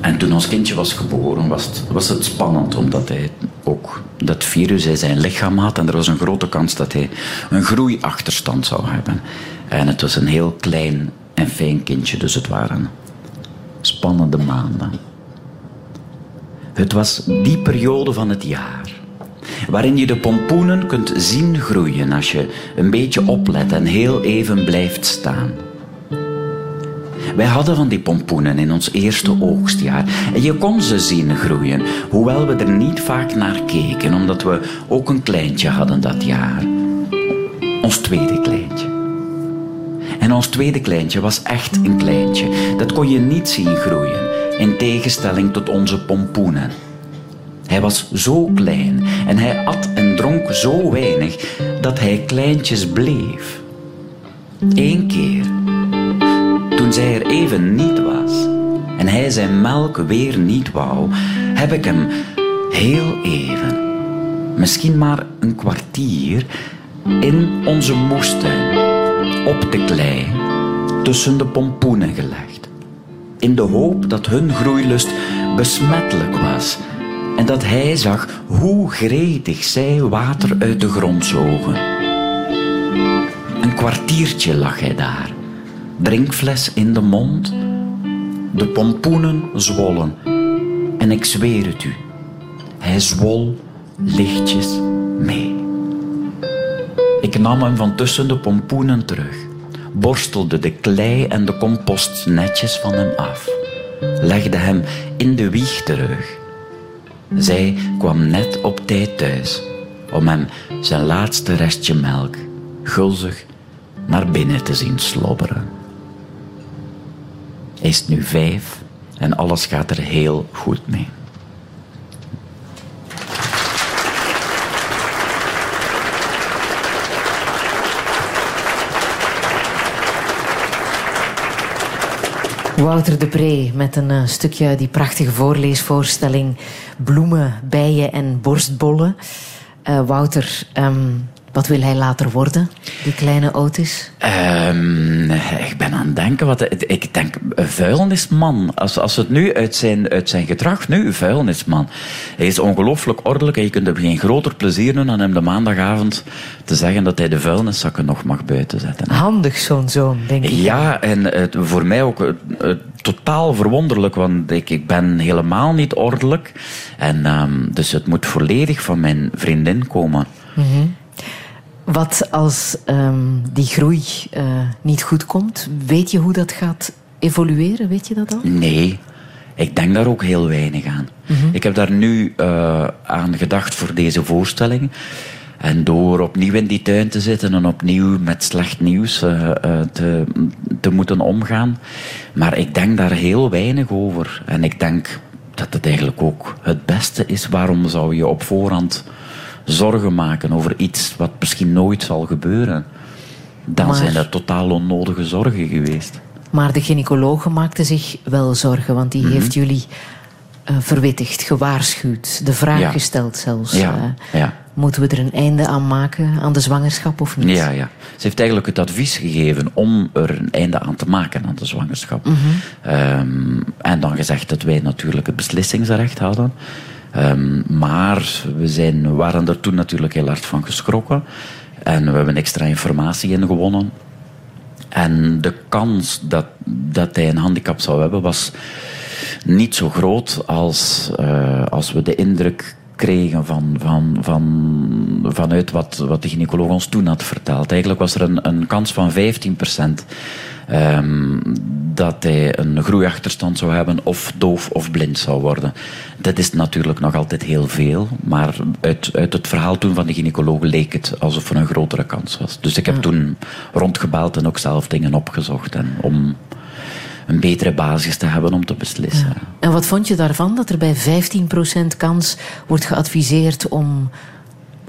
En toen ons kindje was geboren, was het, was het spannend, omdat hij ook dat virus in zijn lichaam had. En er was een grote kans dat hij een groeiachterstand zou hebben. En het was een heel klein en fijn kindje, dus het waren spannende maanden. Het was die periode van het jaar waarin je de pompoenen kunt zien groeien als je een beetje oplet en heel even blijft staan. Wij hadden van die pompoenen in ons eerste oogstjaar. En je kon ze zien groeien, hoewel we er niet vaak naar keken, omdat we ook een kleintje hadden dat jaar. Ons tweede kleintje. En ons tweede kleintje was echt een kleintje. Dat kon je niet zien groeien, in tegenstelling tot onze pompoenen. Hij was zo klein en hij at en dronk zo weinig dat hij kleintjes bleef. Eén keer toen zij er even niet was en hij zijn melk weer niet wou, heb ik hem heel even, misschien maar een kwartier, in onze moestuin, op de klei, tussen de pompoenen gelegd. In de hoop dat hun groeilust besmettelijk was en dat hij zag hoe gretig zij water uit de grond zogen. Een kwartiertje lag hij daar drinkfles in de mond. De pompoenen zwollen. En ik zweer het u, hij zwol lichtjes mee. Ik nam hem van tussen de pompoenen terug, borstelde de klei en de compost netjes van hem af, legde hem in de wieg terug. Zij kwam net op tijd thuis om hem zijn laatste restje melk gulzig naar binnen te zien slobberen. Hij is nu vijf en alles gaat er heel goed mee. Wouter de Pre met een uh, stukje die prachtige voorleesvoorstelling Bloemen, bijen en borstbollen. Uh, Wouter, um, wat wil hij later worden, die kleine Otis? Um, ik ben aan het denken. Wat, ik denk vuilnisman. Als, als het nu uit zijn, uit zijn gedrag, nu vuilnisman. Hij is ongelooflijk ordelijk en je kunt hem geen groter plezier doen dan hem de maandagavond te zeggen dat hij de vuilniszakken nog mag buiten zetten. Handig zo'n zoon, denk ik. Ja, en het, voor mij ook het, totaal verwonderlijk, want ik, ik ben helemaal niet ordelijk. En um, dus het moet volledig van mijn vriendin komen. Mm -hmm. Wat als um, die groei uh, niet goed komt? Weet je hoe dat gaat evolueren? Weet je dat al? Nee, ik denk daar ook heel weinig aan. Mm -hmm. Ik heb daar nu uh, aan gedacht voor deze voorstelling. En door opnieuw in die tuin te zitten en opnieuw met slecht nieuws uh, te, te moeten omgaan. Maar ik denk daar heel weinig over. En ik denk dat het eigenlijk ook het beste is. Waarom zou je op voorhand zorgen maken over iets wat misschien nooit zal gebeuren, dan maar, zijn dat totaal onnodige zorgen geweest. Maar de gynaecologe maakte zich wel zorgen, want die mm -hmm. heeft jullie uh, verwittigd, gewaarschuwd, de vraag ja. gesteld zelfs. Ja. Uh, ja. Moeten we er een einde aan maken aan de zwangerschap of niet? Ja, ja. Ze heeft eigenlijk het advies gegeven om er een einde aan te maken aan de zwangerschap. Mm -hmm. um, en dan gezegd dat wij natuurlijk het beslissingsrecht hadden. Um, maar we, zijn, waren er toen natuurlijk heel hard van geschrokken. En we hebben extra informatie ingewonnen. En de kans dat, dat hij een handicap zou hebben was niet zo groot als, uh, als we de indruk kregen van, van, van, vanuit wat, wat de gynaecoloog ons toen had verteld. Eigenlijk was er een, een kans van 15 procent um, dat hij een groeiachterstand zou hebben of doof of blind zou worden. Dat is natuurlijk nog altijd heel veel, maar uit, uit het verhaal toen van de gynaecoloog leek het alsof er een grotere kans was. Dus ik heb ja. toen rondgebaald en ook zelf dingen opgezocht en om een betere basis te hebben om te beslissen. Ja. En wat vond je daarvan dat er bij 15% kans wordt geadviseerd om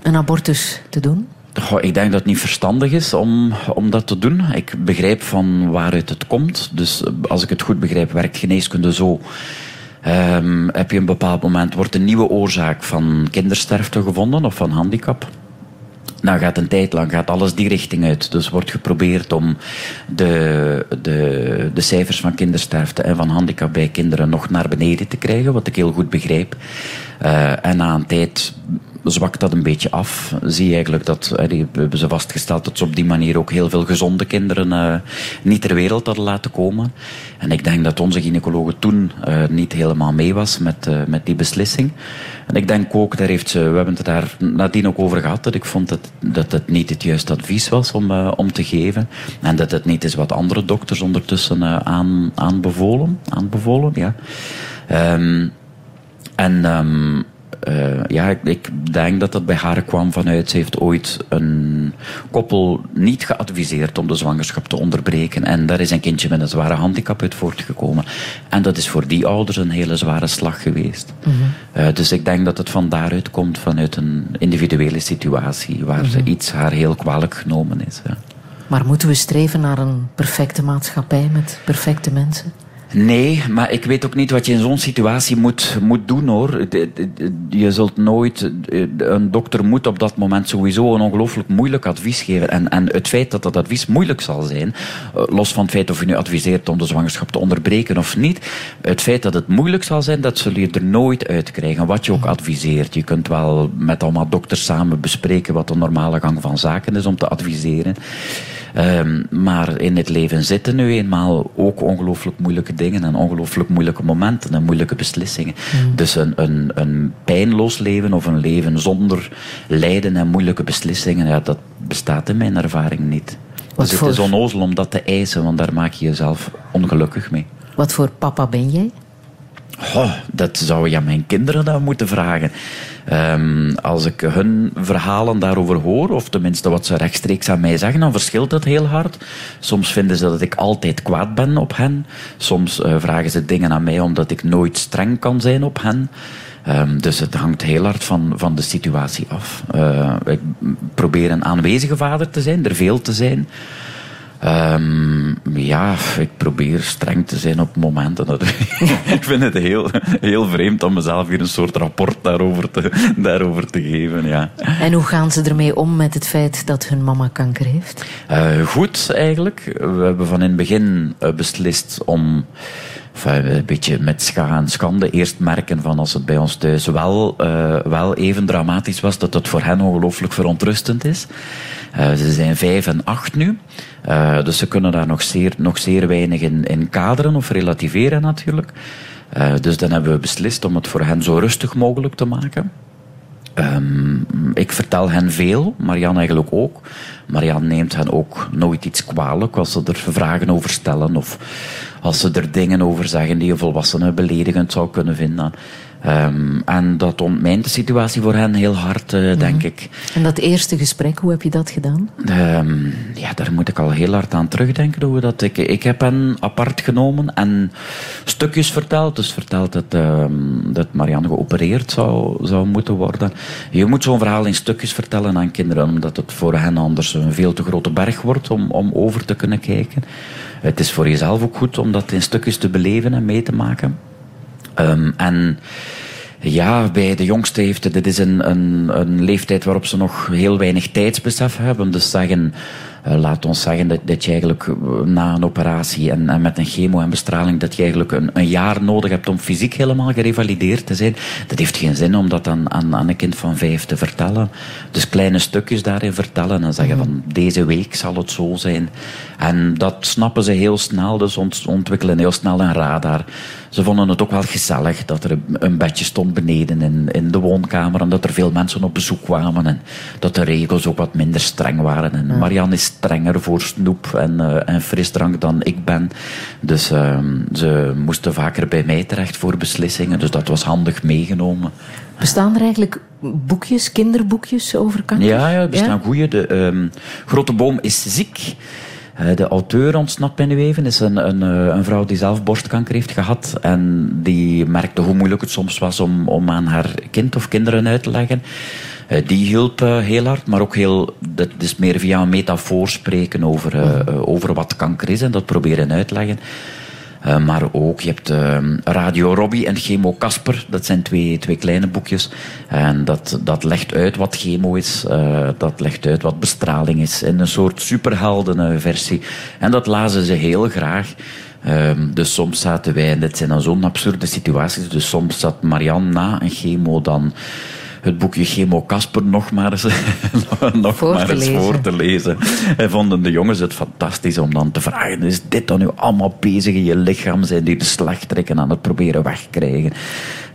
een abortus te doen? Goh, ik denk dat het niet verstandig is om, om dat te doen. Ik begrijp van waaruit het komt. Dus als ik het goed begrijp, werkt geneeskunde zo. Um, heb je een bepaald moment, wordt een nieuwe oorzaak van kindersterfte gevonden of van handicap. Nou gaat een tijd lang gaat alles die richting uit. Dus wordt geprobeerd om de, de, de cijfers van kindersterfte en van handicap bij kinderen nog naar beneden te krijgen, wat ik heel goed begrijp. Uh, en na een tijd zwakt dat een beetje af. Zie je eigenlijk dat, we hebben ze vastgesteld dat ze op die manier ook heel veel gezonde kinderen uh, niet ter wereld hadden laten komen. En ik denk dat onze gynaecoloog toen uh, niet helemaal mee was met, uh, met die beslissing. En ik denk ook, daar heeft ze, we hebben het daar nadien ook over gehad, dat ik vond dat, dat het niet het juiste advies was om, om te geven. En dat het niet is wat andere dokters ondertussen aan, aanbevolen. aanbevolen ja. Um, en um, uh, ja, ik, ik, denk dat dat bij haar kwam vanuit... Ze heeft ooit een koppel niet geadviseerd om de zwangerschap te onderbreken. En daar is een kindje met een zware handicap uit voortgekomen. En dat is voor die ouders een hele zware slag geweest. Mm -hmm. uh, dus ik denk dat het van daaruit komt, vanuit een individuele situatie... waar mm -hmm. iets haar heel kwalijk genomen is. Ja. Maar moeten we streven naar een perfecte maatschappij met perfecte mensen? Nee, maar ik weet ook niet wat je in zo'n situatie moet, moet doen hoor. Je zult nooit, een dokter moet op dat moment sowieso een ongelooflijk moeilijk advies geven. En, en het feit dat dat advies moeilijk zal zijn, eh, los van het feit of je nu adviseert om de zwangerschap te onderbreken of niet, het feit dat het moeilijk zal zijn, dat zul je er nooit uit krijgen. Wat je ook adviseert. Je kunt wel met allemaal dokters samen bespreken wat de normale gang van zaken is om te adviseren. Um, maar in het leven zitten nu eenmaal ook ongelooflijk moeilijke dingen en ongelooflijk moeilijke momenten en moeilijke beslissingen. Mm. Dus een, een, een pijnloos leven of een leven zonder lijden en moeilijke beslissingen, ja, dat bestaat in mijn ervaring niet. Wat dus voor... het is onnozel om dat te eisen, want daar maak je jezelf ongelukkig mee. Wat voor papa ben jij? Oh, dat zou je aan mijn kinderen dan moeten vragen. Ehm, als ik hun verhalen daarover hoor, of tenminste wat ze rechtstreeks aan mij zeggen, dan verschilt dat heel hard. Soms vinden ze dat ik altijd kwaad ben op hen. Soms uh, vragen ze dingen aan mij omdat ik nooit streng kan zijn op hen. Um, dus het hangt heel hard van, van de situatie af. Uh, ik probeer een aanwezige vader te zijn, er veel te zijn. Um, ja, ik probeer streng te zijn op momenten. Dat, *laughs* ik vind het heel, heel vreemd om mezelf hier een soort rapport daarover te, daarover te geven. Ja. En hoe gaan ze ermee om met het feit dat hun mama kanker heeft? Uh, goed, eigenlijk. We hebben van in het begin uh, beslist om een beetje met scha schande eerst merken van als het bij ons thuis wel, uh, wel even dramatisch was, dat het voor hen ongelooflijk verontrustend is. Uh, ze zijn vijf en acht nu. Dus ze kunnen daar nog zeer, nog zeer weinig in, in kaderen of relativeren natuurlijk. Dus dan hebben we beslist om het voor hen zo rustig mogelijk te maken. Um, ik vertel hen veel, Marianne eigenlijk ook. Marianne neemt hen ook nooit iets kwalijk als ze er vragen over stellen of als ze er dingen over zeggen die een volwassene beledigend zou kunnen vinden. Um, en dat ontmijnt de situatie voor hen heel hard, uh, denk ik. En dat eerste gesprek, hoe heb je dat gedaan? Um, ja, daar moet ik al heel hard aan terugdenken. Hoe dat ik, ik heb hen apart genomen en stukjes verteld. Dus verteld dat, um, dat Marianne geopereerd zou, zou moeten worden. Je moet zo'n verhaal in stukjes vertellen aan kinderen, omdat het voor hen anders een veel te grote berg wordt om, om over te kunnen kijken. Het is voor jezelf ook goed om dat in stukjes te beleven en mee te maken. Um, en ja, bij de jongste heeft het, dit is een, een, een leeftijd waarop ze nog heel weinig tijdsbesef hebben. Dus zeggen, uh, laat ons zeggen dat, dat je eigenlijk na een operatie en, en, met een chemo en bestraling, dat je eigenlijk een, een, jaar nodig hebt om fysiek helemaal gerevalideerd te zijn. Dat heeft geen zin om dat aan, aan, aan een kind van vijf te vertellen. Dus kleine stukjes daarin vertellen en zeggen van deze week zal het zo zijn. En dat snappen ze heel snel, dus ont, ontwikkelen heel snel een radar. Ze vonden het ook wel gezellig dat er een bedje stond beneden in, in de woonkamer en dat er veel mensen op bezoek kwamen en dat de regels ook wat minder streng waren. En. Marianne is strenger voor snoep en, uh, en frisdrank dan ik ben. Dus uh, ze moesten vaker bij mij terecht voor beslissingen, dus dat was handig meegenomen. Bestaan er eigenlijk boekjes, kinderboekjes over kanker? Ja, ja er bestaan ja? goede. De um, Grote Boom is ziek. De auteur ontsnapt mij nu even, is een, een, een, vrouw die zelf borstkanker heeft gehad. En die merkte hoe moeilijk het soms was om, om aan haar kind of kinderen uit te leggen. Die hielp heel hard, maar ook heel, dat is meer via een metafoor spreken over, over wat kanker is en dat proberen uitleggen. Uh, maar ook, je hebt uh, Radio Robbie en Chemo Casper. Dat zijn twee, twee kleine boekjes. En dat, dat legt uit wat chemo is. Uh, dat legt uit wat bestraling is. In een soort superheldenversie. En dat lazen ze heel graag. Um, dus soms zaten wij, en dit zijn dan zo'n absurde situaties. Dus soms zat Marianne na een chemo dan het boekje Chemo Casper nog maar eens, *laughs* nog voor, maar te eens voor te lezen. En vonden de jongens het fantastisch om dan te vragen: is dit dan nu allemaal bezig in je lichaam? Zijn die de slagtrekken aan het proberen wegkrijgen?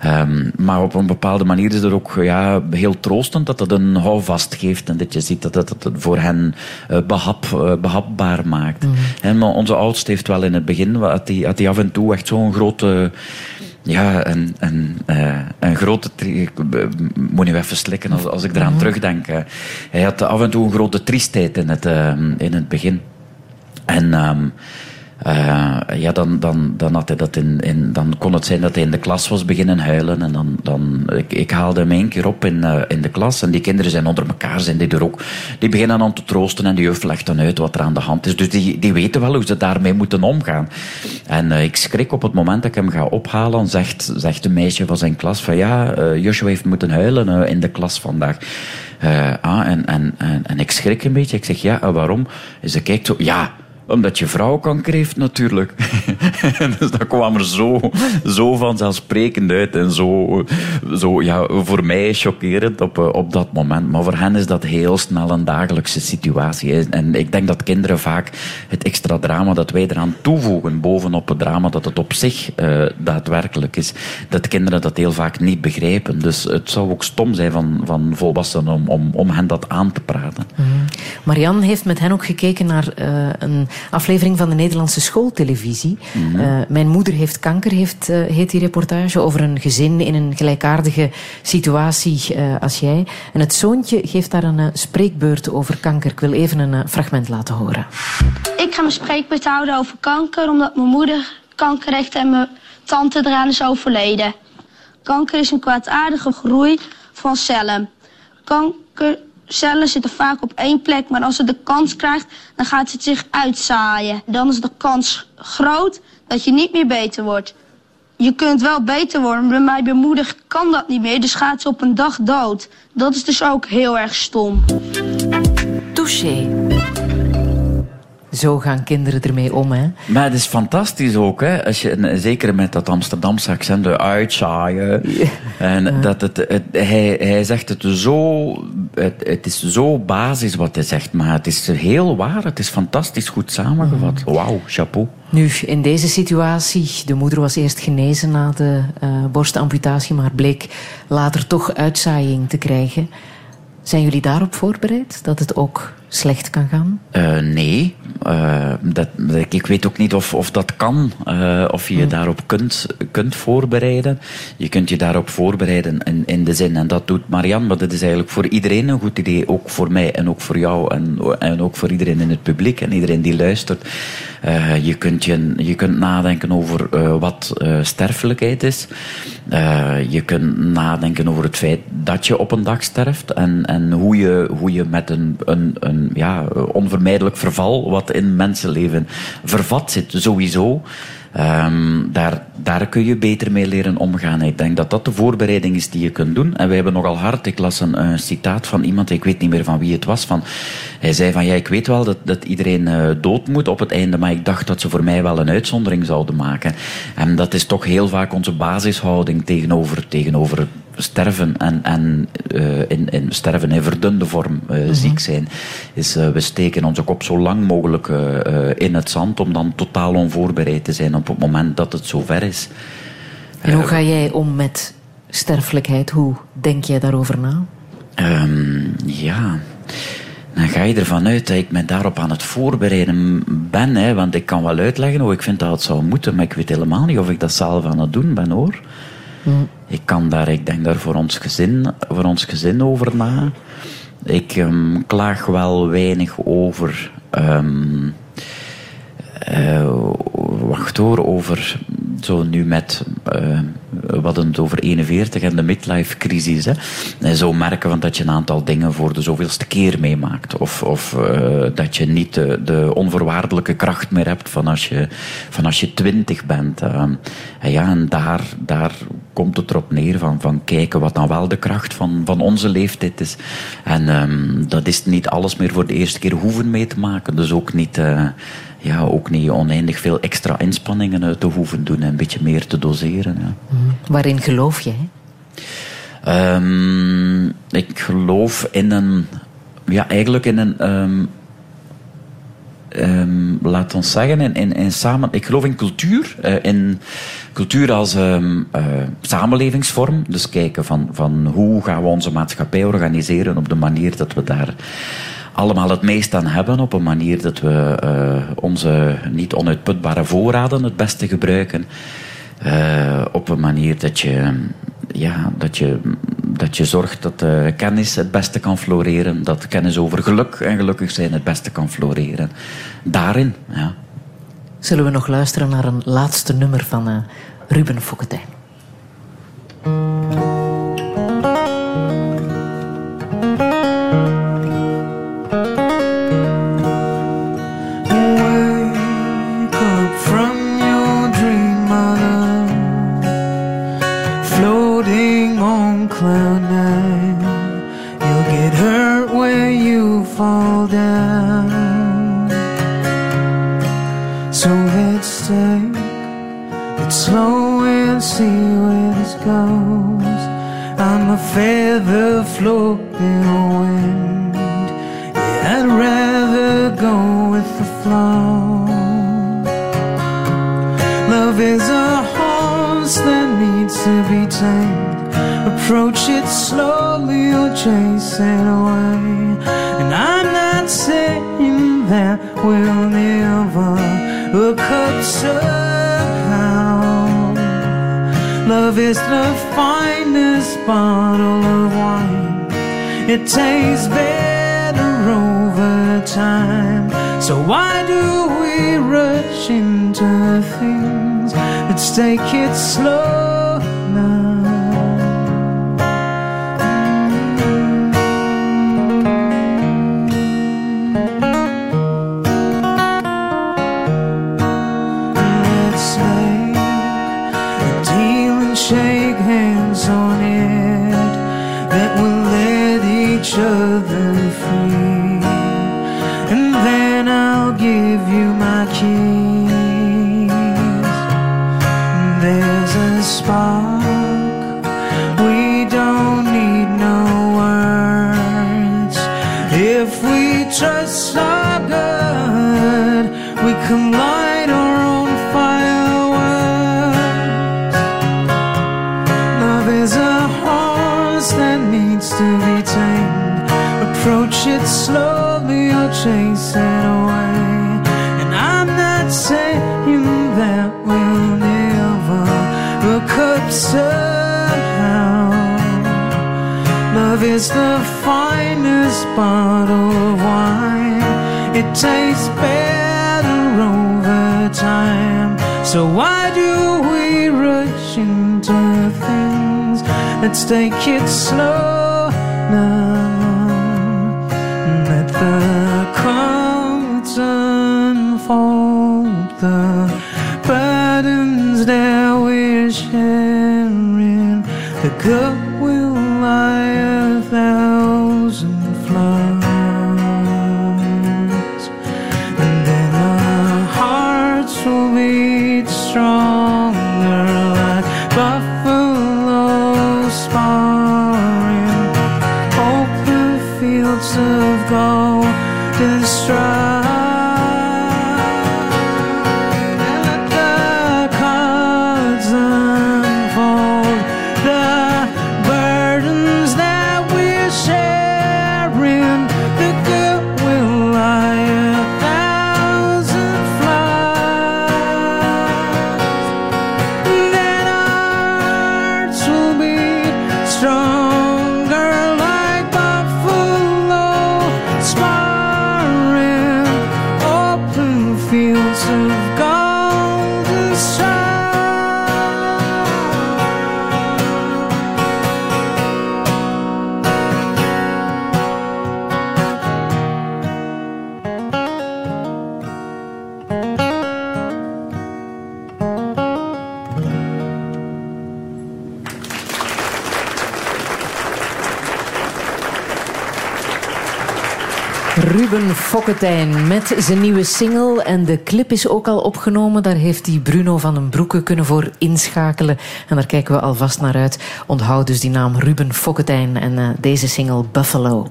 Um, maar op een bepaalde manier is het ook ja, heel troostend dat het een houvast geeft en dat je ziet dat het, het voor hen uh, behap, uh, behapbaar maakt. Mm. En, maar onze oudste heeft wel in het begin, had had hij af en toe echt zo'n grote ja, een, een, uh, een grote... Ik moet nu even slikken als, als ik eraan -hmm. terugdenk. Hij had af en toe een grote triestheid in het, uh, in het begin. En... Um, uh, ja, dan, dan, dan, had hij dat in, in, dan kon het zijn dat hij in de klas was beginnen huilen. En dan, dan, ik, ik haalde hem één keer op in, uh, in de klas. En die kinderen zijn onder elkaar, zijn die er ook. Die beginnen dan te troosten en de juf legt dan uit wat er aan de hand is. Dus die, die weten wel hoe ze daarmee moeten omgaan. En uh, ik schrik op het moment dat ik hem ga ophalen. Zegt, zegt een meisje van zijn klas van ja, Joshua heeft moeten huilen in de klas vandaag. ah, en, en, en, ik schrik een beetje. Ik zeg ja, waarom? Ze kijkt zo, ja omdat je vrouw kanker heeft, natuurlijk. *laughs* dus dat kwam er zo, zo vanzelfsprekend uit. En zo, zo ja, voor mij chockerend op, op dat moment. Maar voor hen is dat heel snel een dagelijkse situatie. En ik denk dat kinderen vaak het extra drama dat wij eraan toevoegen, bovenop het drama dat het op zich uh, daadwerkelijk is, dat kinderen dat heel vaak niet begrijpen. Dus het zou ook stom zijn van, van volwassenen om, om, om hen dat aan te praten. Mm. Marianne heeft met hen ook gekeken naar uh, een aflevering van de Nederlandse schooltelevisie. Eh, mijn moeder heeft kanker, heeft, eh, heet die reportage, over een gezin in een gelijkaardige situatie eh, als jij. En het zoontje geeft daar een spreekbeurt over kanker. Ik wil even een fragment laten horen. Ik ga mijn spreekbeurt houden over kanker, omdat mijn moeder kanker heeft en mijn tante eraan is overleden. Kanker is een kwaadaardige groei van cellen. Kankercellen zitten vaak op één plek, maar als het de kans krijgt, dan gaat het zich uitzaaien. Dan is de kans groot dat je niet meer beter wordt. Je kunt wel beter worden, maar bij moeder kan dat niet meer, dus gaat ze op een dag dood. Dat is dus ook heel erg stom. Touché. Zo gaan kinderen ermee om, hè? Maar het is fantastisch ook, hè? Als je, zeker met dat Amsterdamse accent, de uitzaaien. En dat het, het, hij, hij zegt het zo, het, het is zo basis wat hij zegt, maar het is heel waar. Het is fantastisch goed samengevat. Wauw, chapeau. Nu, in deze situatie, de moeder was eerst genezen na de eh, borstamputatie, maar bleek later toch uitzaaiing te krijgen. Zijn jullie daarop voorbereid, dat het ook slecht kan gaan? Eh, nee, Eh, dat, ik weet ook niet of, of dat kan, eh, of je je daarop kunt, kunt voorbereiden. Je kunt je daarop voorbereiden in, in de zin, en dat doet Marianne, maar dat is eigenlijk voor iedereen een goed idee, ook voor mij en ook voor jou en, en ook voor iedereen in het publiek en iedereen die luistert. Eh, je, kunt je, je kunt nadenken over eh, wat eh, sterfelijkheid is. Je kunt nadenken over het feit dat je op een dag sterft en, en hoe, je, hoe je met een, een, een ja, onvermijdelijk verval wat in mensenleven vervat zit, sowieso. Ehm, daar, daar kun je beter mee leren omgaan. Ik denk dat dat de voorbereiding is die je kunt doen. En wij hebben nogal hard, ik las een, een citaat van iemand, ik weet niet meer van wie het was, van, hij zei van, ja, ik weet wel dat, dat iedereen eh, dood moet op het einde, maar ik dacht dat ze voor mij wel een uitzondering zouden maken. En dat is toch heel vaak onze basishouding tegenover, tegenover sterven en, en eh, in, in sterven in verdunde vorm eh, ziek zijn, is eh, we steken onze kop zo lang mogelijk in het zand om dan totaal onvoorbereid te zijn op het moment dat het zover is. En hoe ga jij om met sterfelijkheid? Hoe denk jij daarover na? Ehm, ja, dan ga je ervan uit dat ik me daarop aan het voorbereiden ben. Hè, want ik kan wel uitleggen hoe ik vind dat het zou moeten, maar ik weet helemaal niet of ik dat zelf aan het doen ben hoor. Ik kan daar, ik denk daar voor ons gezin, voor ons gezin over na. Ik ehm, klaag wel weinig over. ehm, eh, wacht hoor, over zo nu met. eh, we het over 41 en de midlife crisis. Hè. En zo merken van dat je een aantal dingen voor de zoveelste keer meemaakt. Of, of eh, dat je niet de, de onvoorwaardelijke kracht meer hebt van als je, van als je twintig bent. Ehm, en ja, en daar, daar komt het erop neer van, van kijken wat dan wel de kracht van, van onze leeftijd is. En ehm, dat is niet alles meer voor de eerste keer hoeven mee te maken. Dus ook niet, eh, ja, ook niet oneindig veel extra inspanningen uit te hoeven doen en een beetje meer te doseren. Ja. Waarin geloof jij? Ehm, ik geloof in een, ja, eigenlijk in een, ehm, ehm, laat ons zeggen, in, in, in samen, ik geloof in cultuur, eh, in cultuur als eh, samenlevingsvorm. Dus kijken van, van hoe gaan we onze maatschappij organiseren op de manier dat we daar allemaal het meest aan hebben, op een manier dat we eh, onze niet onuitputbare voorraden het beste gebruiken. Eh, op een manier dat je, ja, dat je, dat je zorgt dat eh, kennis het beste kan floreren. Dat kennis over geluk en gelukkig zijn het beste kan floreren. Daarin, ja. Zullen we nog luisteren naar een laatste nummer van eh, Ruben Fokketijn? Slowly or chase it away. And I'm not saying that we'll never look up somehow. Love is the finest bottle of wine. It tastes better over time. So why do we rush into things? Let's take it slow Ruben Fokketijn met zijn nieuwe single. En de clip is ook al opgenomen. Daar heeft hij Bruno van den Broeke kunnen voor inschakelen. En daar kijken we alvast naar uit. Onthoud dus die naam Ruben Fokketijn en eh, deze single Buffalo.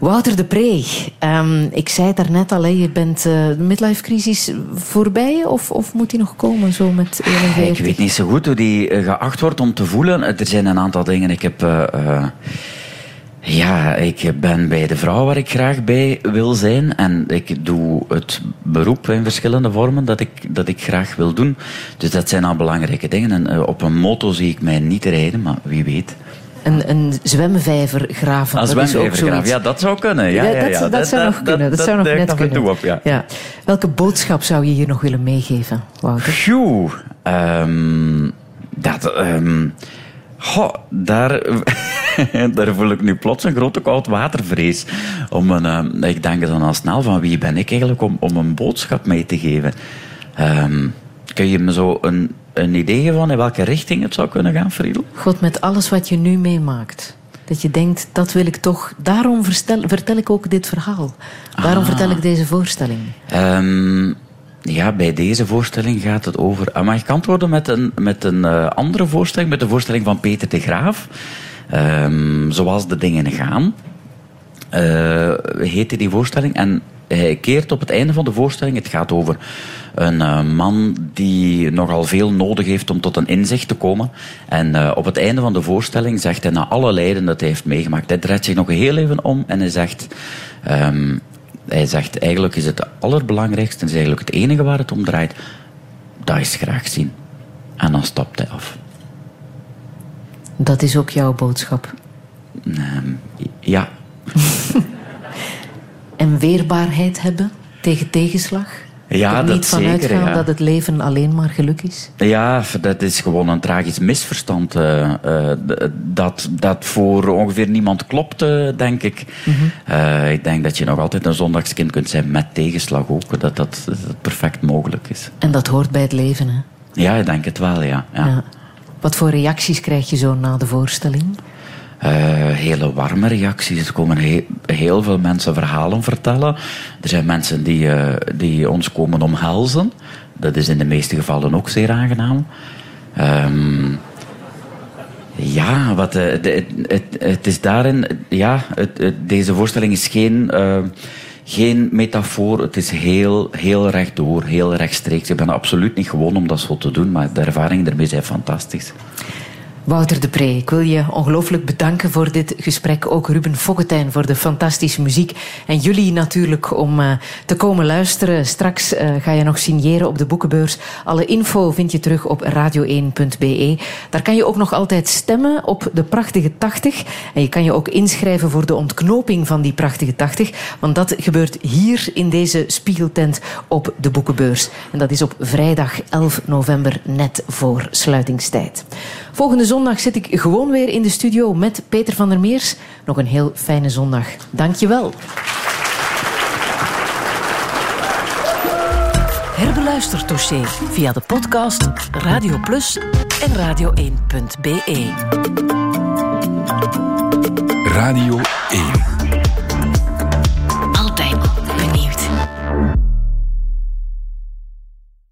Wouter de Pre, ehm, ik zei het daarnet al, hè, je bent eh, de midlife crisis voorbij of, of moet die nog komen zo met 41? Ik weet niet zo goed hoe die eh, geacht wordt om te voelen. Er zijn een aantal dingen. Ik heb... ja, ik ben bij de vrouw waar ik graag bij wil zijn. En ik doe het beroep in verschillende vormen dat ik, dat ik graag wil doen. Dus dat zijn al belangrijke dingen. En eh, op een moto zie ik mij niet rijden, maar wie weet. Een, een zwemvijver graven. Als dat is ook zwemvijvergraaf, zoiets. ja, dat zou kunnen. Ja, ja, ja. dat, dat zou nog kunnen. Dat, zou nog net kunnen. op, ja. Ja. Welke boodschap zou je hier nog willen meegeven, Wouter? Phew, ehm, dat, ehm, goh, daar, *laughs* daar voel ik nu plots een grote koudwatervrees. Om een, ehm, ik denk dan al snel van wie ben ik eigenlijk om, om een boodschap mee te geven. Ehm, kun je me zo een, een idee geven van in welke richting het zou kunnen gaan, Friedel? God, met alles wat je nu meemaakt. Dat je denkt, dat wil ik toch. Daarom verstel- vertel ik ook dit verhaal. Daarom Ah. vertel ik deze voorstelling. Ehm, ja, bij deze voorstelling gaat het over. Ah, mag ik antwoorden met een, met een eh, andere voorstelling? Met de voorstelling van Peter de Graaf. Ehm, zoals de dingen gaan. uh, heette die voorstelling. En hij keert op het einde van de voorstelling. Het gaat over een uh, man die nogal veel nodig heeft om tot een inzicht te komen. En op het einde van de voorstelling zegt hij na alle lijden dat hij heeft meegemaakt. Hij draait zich nog heel even om en hij zegt. Um, hij zegt eigenlijk is het allerbelangrijkste, en is eigenlijk het enige waar het om draait, dat is graag zien. En dan stapt hij af. Dat is ook jouw boodschap. Um, ja. *laughs* en weerbaarheid hebben tegen tegenslag? Ja, er dat niet van zeker, uitgaan ja. dat het leven alleen maar geluk is? Ja, dat is gewoon een tragisch misverstand. Uh, uh, dat, dat voor ongeveer niemand klopt, uh, denk ik. Mm -hmm. ik denk dat je nog altijd een zondagskind kunt zijn met tegenslag ook. Dat dat, dat perfect mogelijk is. En dat hoort bij het leven, hè? Ja, ik denk het wel, ja. ja. ja. Wat voor reacties krijg je zo na de voorstelling? Uh, hele warme reacties. Er komen he heel veel mensen verhalen vertellen. Er zijn mensen die, uh, die ons komen omhelzen. Dat is in de meeste gevallen ook zeer aangenaam. Um, ja, wat, de, het, het, is daarin. Ja, het, deze voorstelling is geen. geen metafoor, het is heel, heel rechtdoor, heel rechtstreeks. Ik ben absoluut niet gewoon om dat zo te doen, maar de ervaringen ermee zijn fantastisch. Wouter de Pre, ik wil je ongelooflijk bedanken voor dit gesprek. Ook Ruben Fokketijn voor de fantastische muziek. En jullie natuurlijk om uh, te komen luisteren. Straks uh, ga je nog signeren op de boekenbeurs. Alle info vind je terug op radio1.be. Daar kan je ook nog altijd stemmen op de prachtige 80. En je kan je ook inschrijven voor de ontknoping van die prachtige 80. Want dat gebeurt hier in deze spiegeltent op de boekenbeurs. En dat is op vrijdag 11 november, net voor sluitingstijd. Volgende zondag zit ik gewoon weer in de studio met Peter van der Meers. Nog een heel fijne zondag. Dank je wel. Herbeluister dossier via de podcast Radio Plus en radio1.be. Radio 1